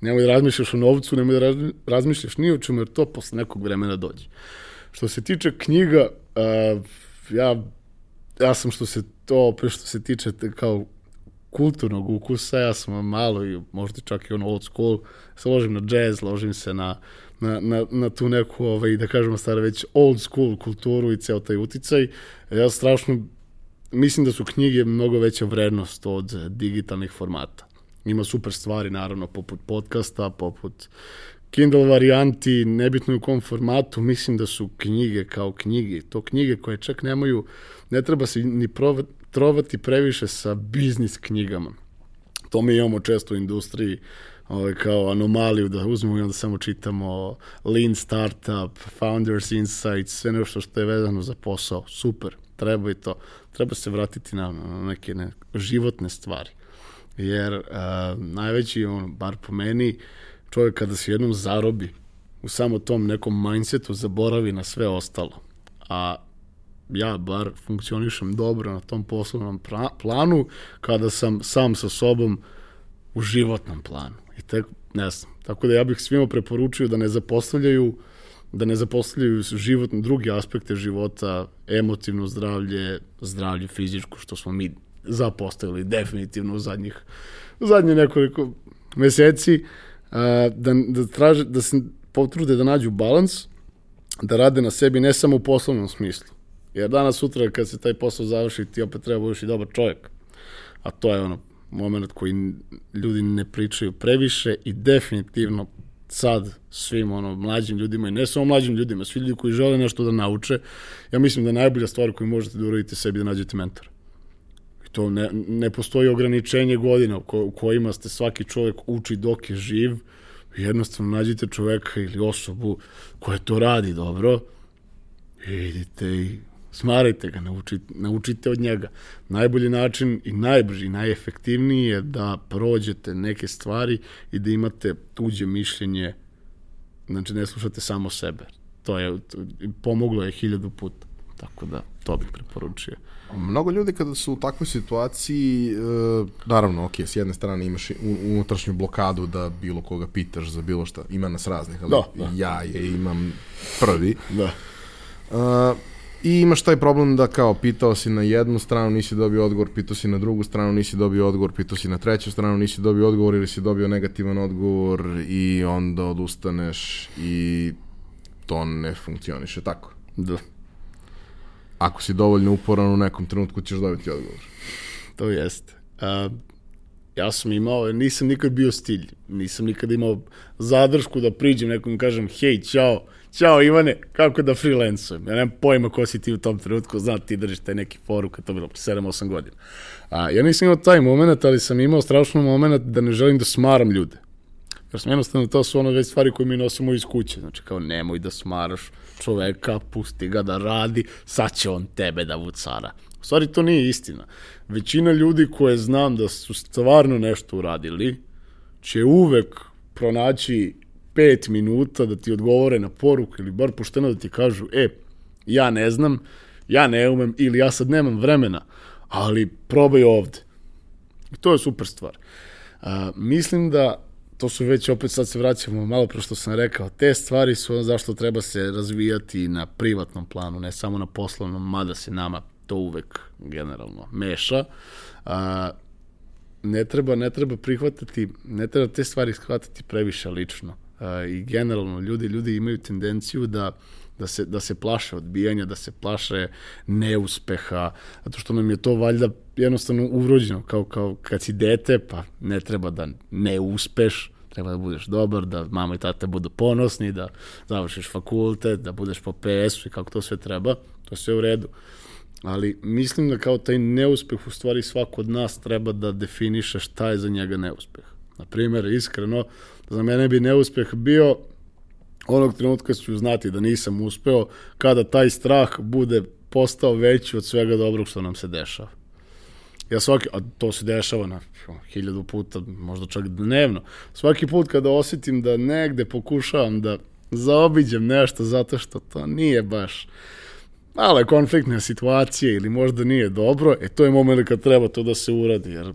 nemoj da razmišljaš o novcu, nemoj da razmišljaš ni o čemu, jer to posle nekog vremena dođe. Što se tiče knjiga, uh, ja, ja sam što se to, pre što se tiče kao kulturnog ukusa, ja sam malo i možda čak i ono old school, se ložim na jazz, ložim se na, na, na, na tu neku, ovaj, da kažemo stara već old school kulturu i ceo taj uticaj. Ja strašno mislim da su knjige mnogo veća vrednost od digitalnih formata. Ima super stvari, naravno, poput podcasta, poput Kindle varijanti, nebitno u kom formatu, mislim da su knjige kao knjige. To knjige koje čak nemaju, ne treba se ni trovati previše sa biznis knjigama. To mi imamo često u industriji, ovaj, kao anomaliju da uzmemo i onda samo čitamo Lean Startup, Founders Insights, sve nešto što je vezano za posao. Super, treba i to. Treba se vratiti na, na neke ne, životne stvari. Jer uh, najveći, on, bar po meni, čovjek kada se jednom zarobi u samo tom nekom mindsetu, zaboravi na sve ostalo. A ja bar funkcionišem dobro na tom poslovnom planu kada sam sam sa sobom u životnom planu. I tek, ne znam. Tako da ja bih svima preporučio da ne zapostavljaju da ne zapostavljaju životne, druge aspekte života, emotivno zdravlje, zdravlje fizičko, što smo mi zapostavili definitivno u zadnjih u zadnje nekoliko meseci, da, da, traže, da se potrude da nađu balans, da rade na sebi ne samo u poslovnom smislu. Jer danas, sutra, kad se taj posao završi, ti opet treba budeš i dobar čovjek. A to je ono moment koji ljudi ne pričaju previše i definitivno sad svim ono mlađim ljudima i ne samo mlađim ljudima, svi ljudi koji žele nešto da nauče, ja mislim da najbolja stvar koju možete da uradite sebi da nađete mentora. I to ne, ne postoji ograničenje godina u, ko, u kojima ste svaki čovjek uči dok je živ, jednostavno nađite čoveka ili osobu koja to radi dobro i idite i Smarajte ga, naučite, naučite od njega. Najbolji način i najbrži, najefektivniji je da prođete neke stvari i da imate tuđe mišljenje, znači ne slušate samo sebe. To je, pomoglo je hiljadu puta. Tako da, to bih preporučio. Mnogo ljudi kada su u takvoj situaciji, e, naravno, ok, s jedne strane imaš unutrašnju blokadu da bilo koga pitaš za bilo šta, ima nas raznih, ali da, da. ja je imam prvi. Da. Uh, I imaš taj problem da kao pitao si na jednu stranu, nisi dobio odgovor, pitao si na drugu stranu, nisi dobio odgovor, pitao si na treću stranu, nisi dobio odgovor ili si dobio negativan odgovor i onda odustaneš i to ne funkcioniše tako. Da. Ako si dovoljno uporan u nekom trenutku ćeš dobiti odgovor. To jeste. Uh, ja sam imao, nisam nikad bio stilj, nisam nikad imao zadršku da priđem nekom i kažem hej, čao, Ćao Ivane, kako da freelancujem? Ja nemam pojma ko si ti u tom trenutku, znam ti držiš taj neki foru kad to bilo 7-8 godina. A, ja nisam imao taj moment, ali sam imao strašno moment da ne želim da smaram ljude. Jer sam jednostavno, to su ono već stvari koje mi nosimo iz kuće. Znači kao nemoj da smaraš čoveka, pusti ga da radi, sad će on tebe da vucara. U stvari to nije istina. Većina ljudi koje znam da su stvarno nešto uradili, će uvek pronaći pet minuta da ti odgovore na poruku ili bar pošteno da ti kažu, e, ja ne znam, ja ne umem ili ja sad nemam vremena, ali probaj ovde. I to je super stvar. A, mislim da to su već, opet sad se vraćamo malo pro što sam rekao, te stvari su ono zašto treba se razvijati na privatnom planu, ne samo na poslovnom, mada se nama to uvek generalno meša. A, ne treba, ne treba prihvatati, ne treba te stvari shvatiti previše lično i generalno ljudi ljudi imaju tendenciju da da se, da se plaše odbijanja, da se plaše neuspeha, zato što nam je to valjda jednostavno uvrođeno, kao, kao kad si dete, pa ne treba da ne uspeš, treba da budeš dobar, da mama i tata budu ponosni, da završiš fakultet, da budeš po PS-u i kako to sve treba, to sve u redu. Ali mislim da kao taj neuspeh u stvari svako od nas treba da definiše šta je za njega neuspeh. Na primjer, iskreno, za mene bi neuspeh bio onog trenutka ću znati da nisam uspeo kada taj strah bude postao veći od svega dobrog što nam se dešava. Ja svaki, a to se dešava na hiljadu puta, možda čak dnevno, svaki put kada osetim da negde pokušavam da zaobiđem nešto zato što to nije baš male konfliktne situacije ili možda nije dobro, e to je moment kad treba to da se uradi, jer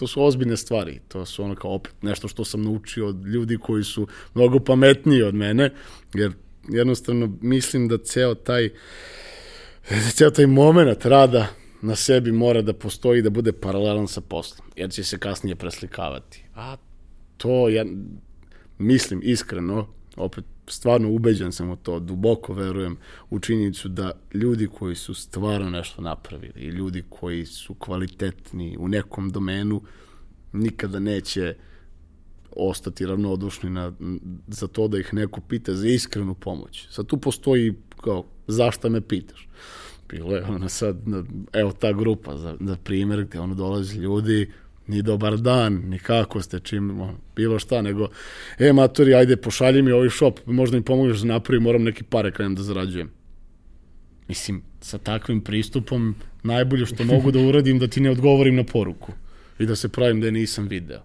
to su ozbiljne stvari. To su ono kao opet nešto što sam naučio od ljudi koji su mnogo pametniji od mene, jer jednostavno mislim da ceo taj da ceo taj moment rada na sebi mora da postoji da bude paralelan sa poslom, jer će se kasnije preslikavati. A to ja mislim iskreno, opet stvarno ubeđen sam u to, duboko verujem u činjenicu da ljudi koji su stvarno nešto napravili i ljudi koji su kvalitetni u nekom domenu nikada neće ostati ravnodušni na, za to da ih neko pita za iskrenu pomoć. Sad tu postoji kao, zašta me pitaš? Bilo je ono sad, evo ta grupa za, za primjer gde ono dolazi ljudi, ni dobar dan, ni kako ste, čim, bilo šta, nego, e, matori, ajde, pošalji mi ovaj shop, možda mi pomogneš da napravim, moram neki pare krenem da zarađujem. Mislim, sa takvim pristupom, najbolje što mogu da uradim da ti ne odgovorim na poruku i da se pravim da je nisam video.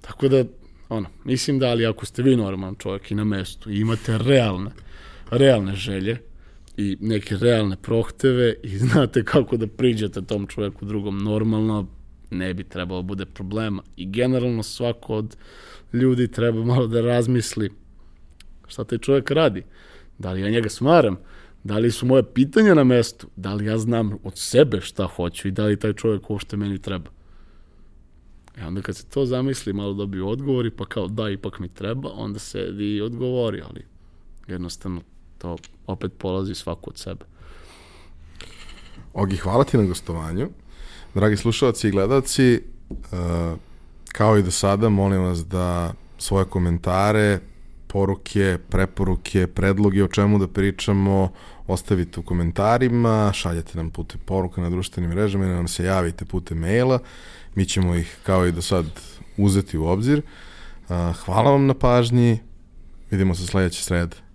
Tako da, ono, mislim da, ali ako ste vi normalan čovjek i na mestu i imate realne, realne želje i neke realne prohteve i znate kako da priđete tom čovjeku drugom normalno, ne bi trebalo da bude problema. I generalno svako od ljudi treba malo da razmisli šta taj čovjek radi. Da li ja njega smaram? Da li su moje pitanja na mestu? Da li ja znam od sebe šta hoću i da li taj čovjek uopšte meni treba? E onda kad se to zamisli, malo dobiju odgovori, pa kao da, ipak mi treba, onda se i odgovori, ali jednostavno to opet polazi svako od sebe. Ogi, hvala ti na gostovanju. Dragi slušalci i gledalci, uh, kao i do sada, molim vas da svoje komentare, poruke, preporuke, predloge o čemu da pričamo, ostavite u komentarima, šaljete nam putem poruka na društvenim mrežama ili nam se javite putem maila. Mi ćemo ih, kao i do sad, uzeti u obzir. Uh, hvala vam na pažnji. Vidimo se sledeće srede.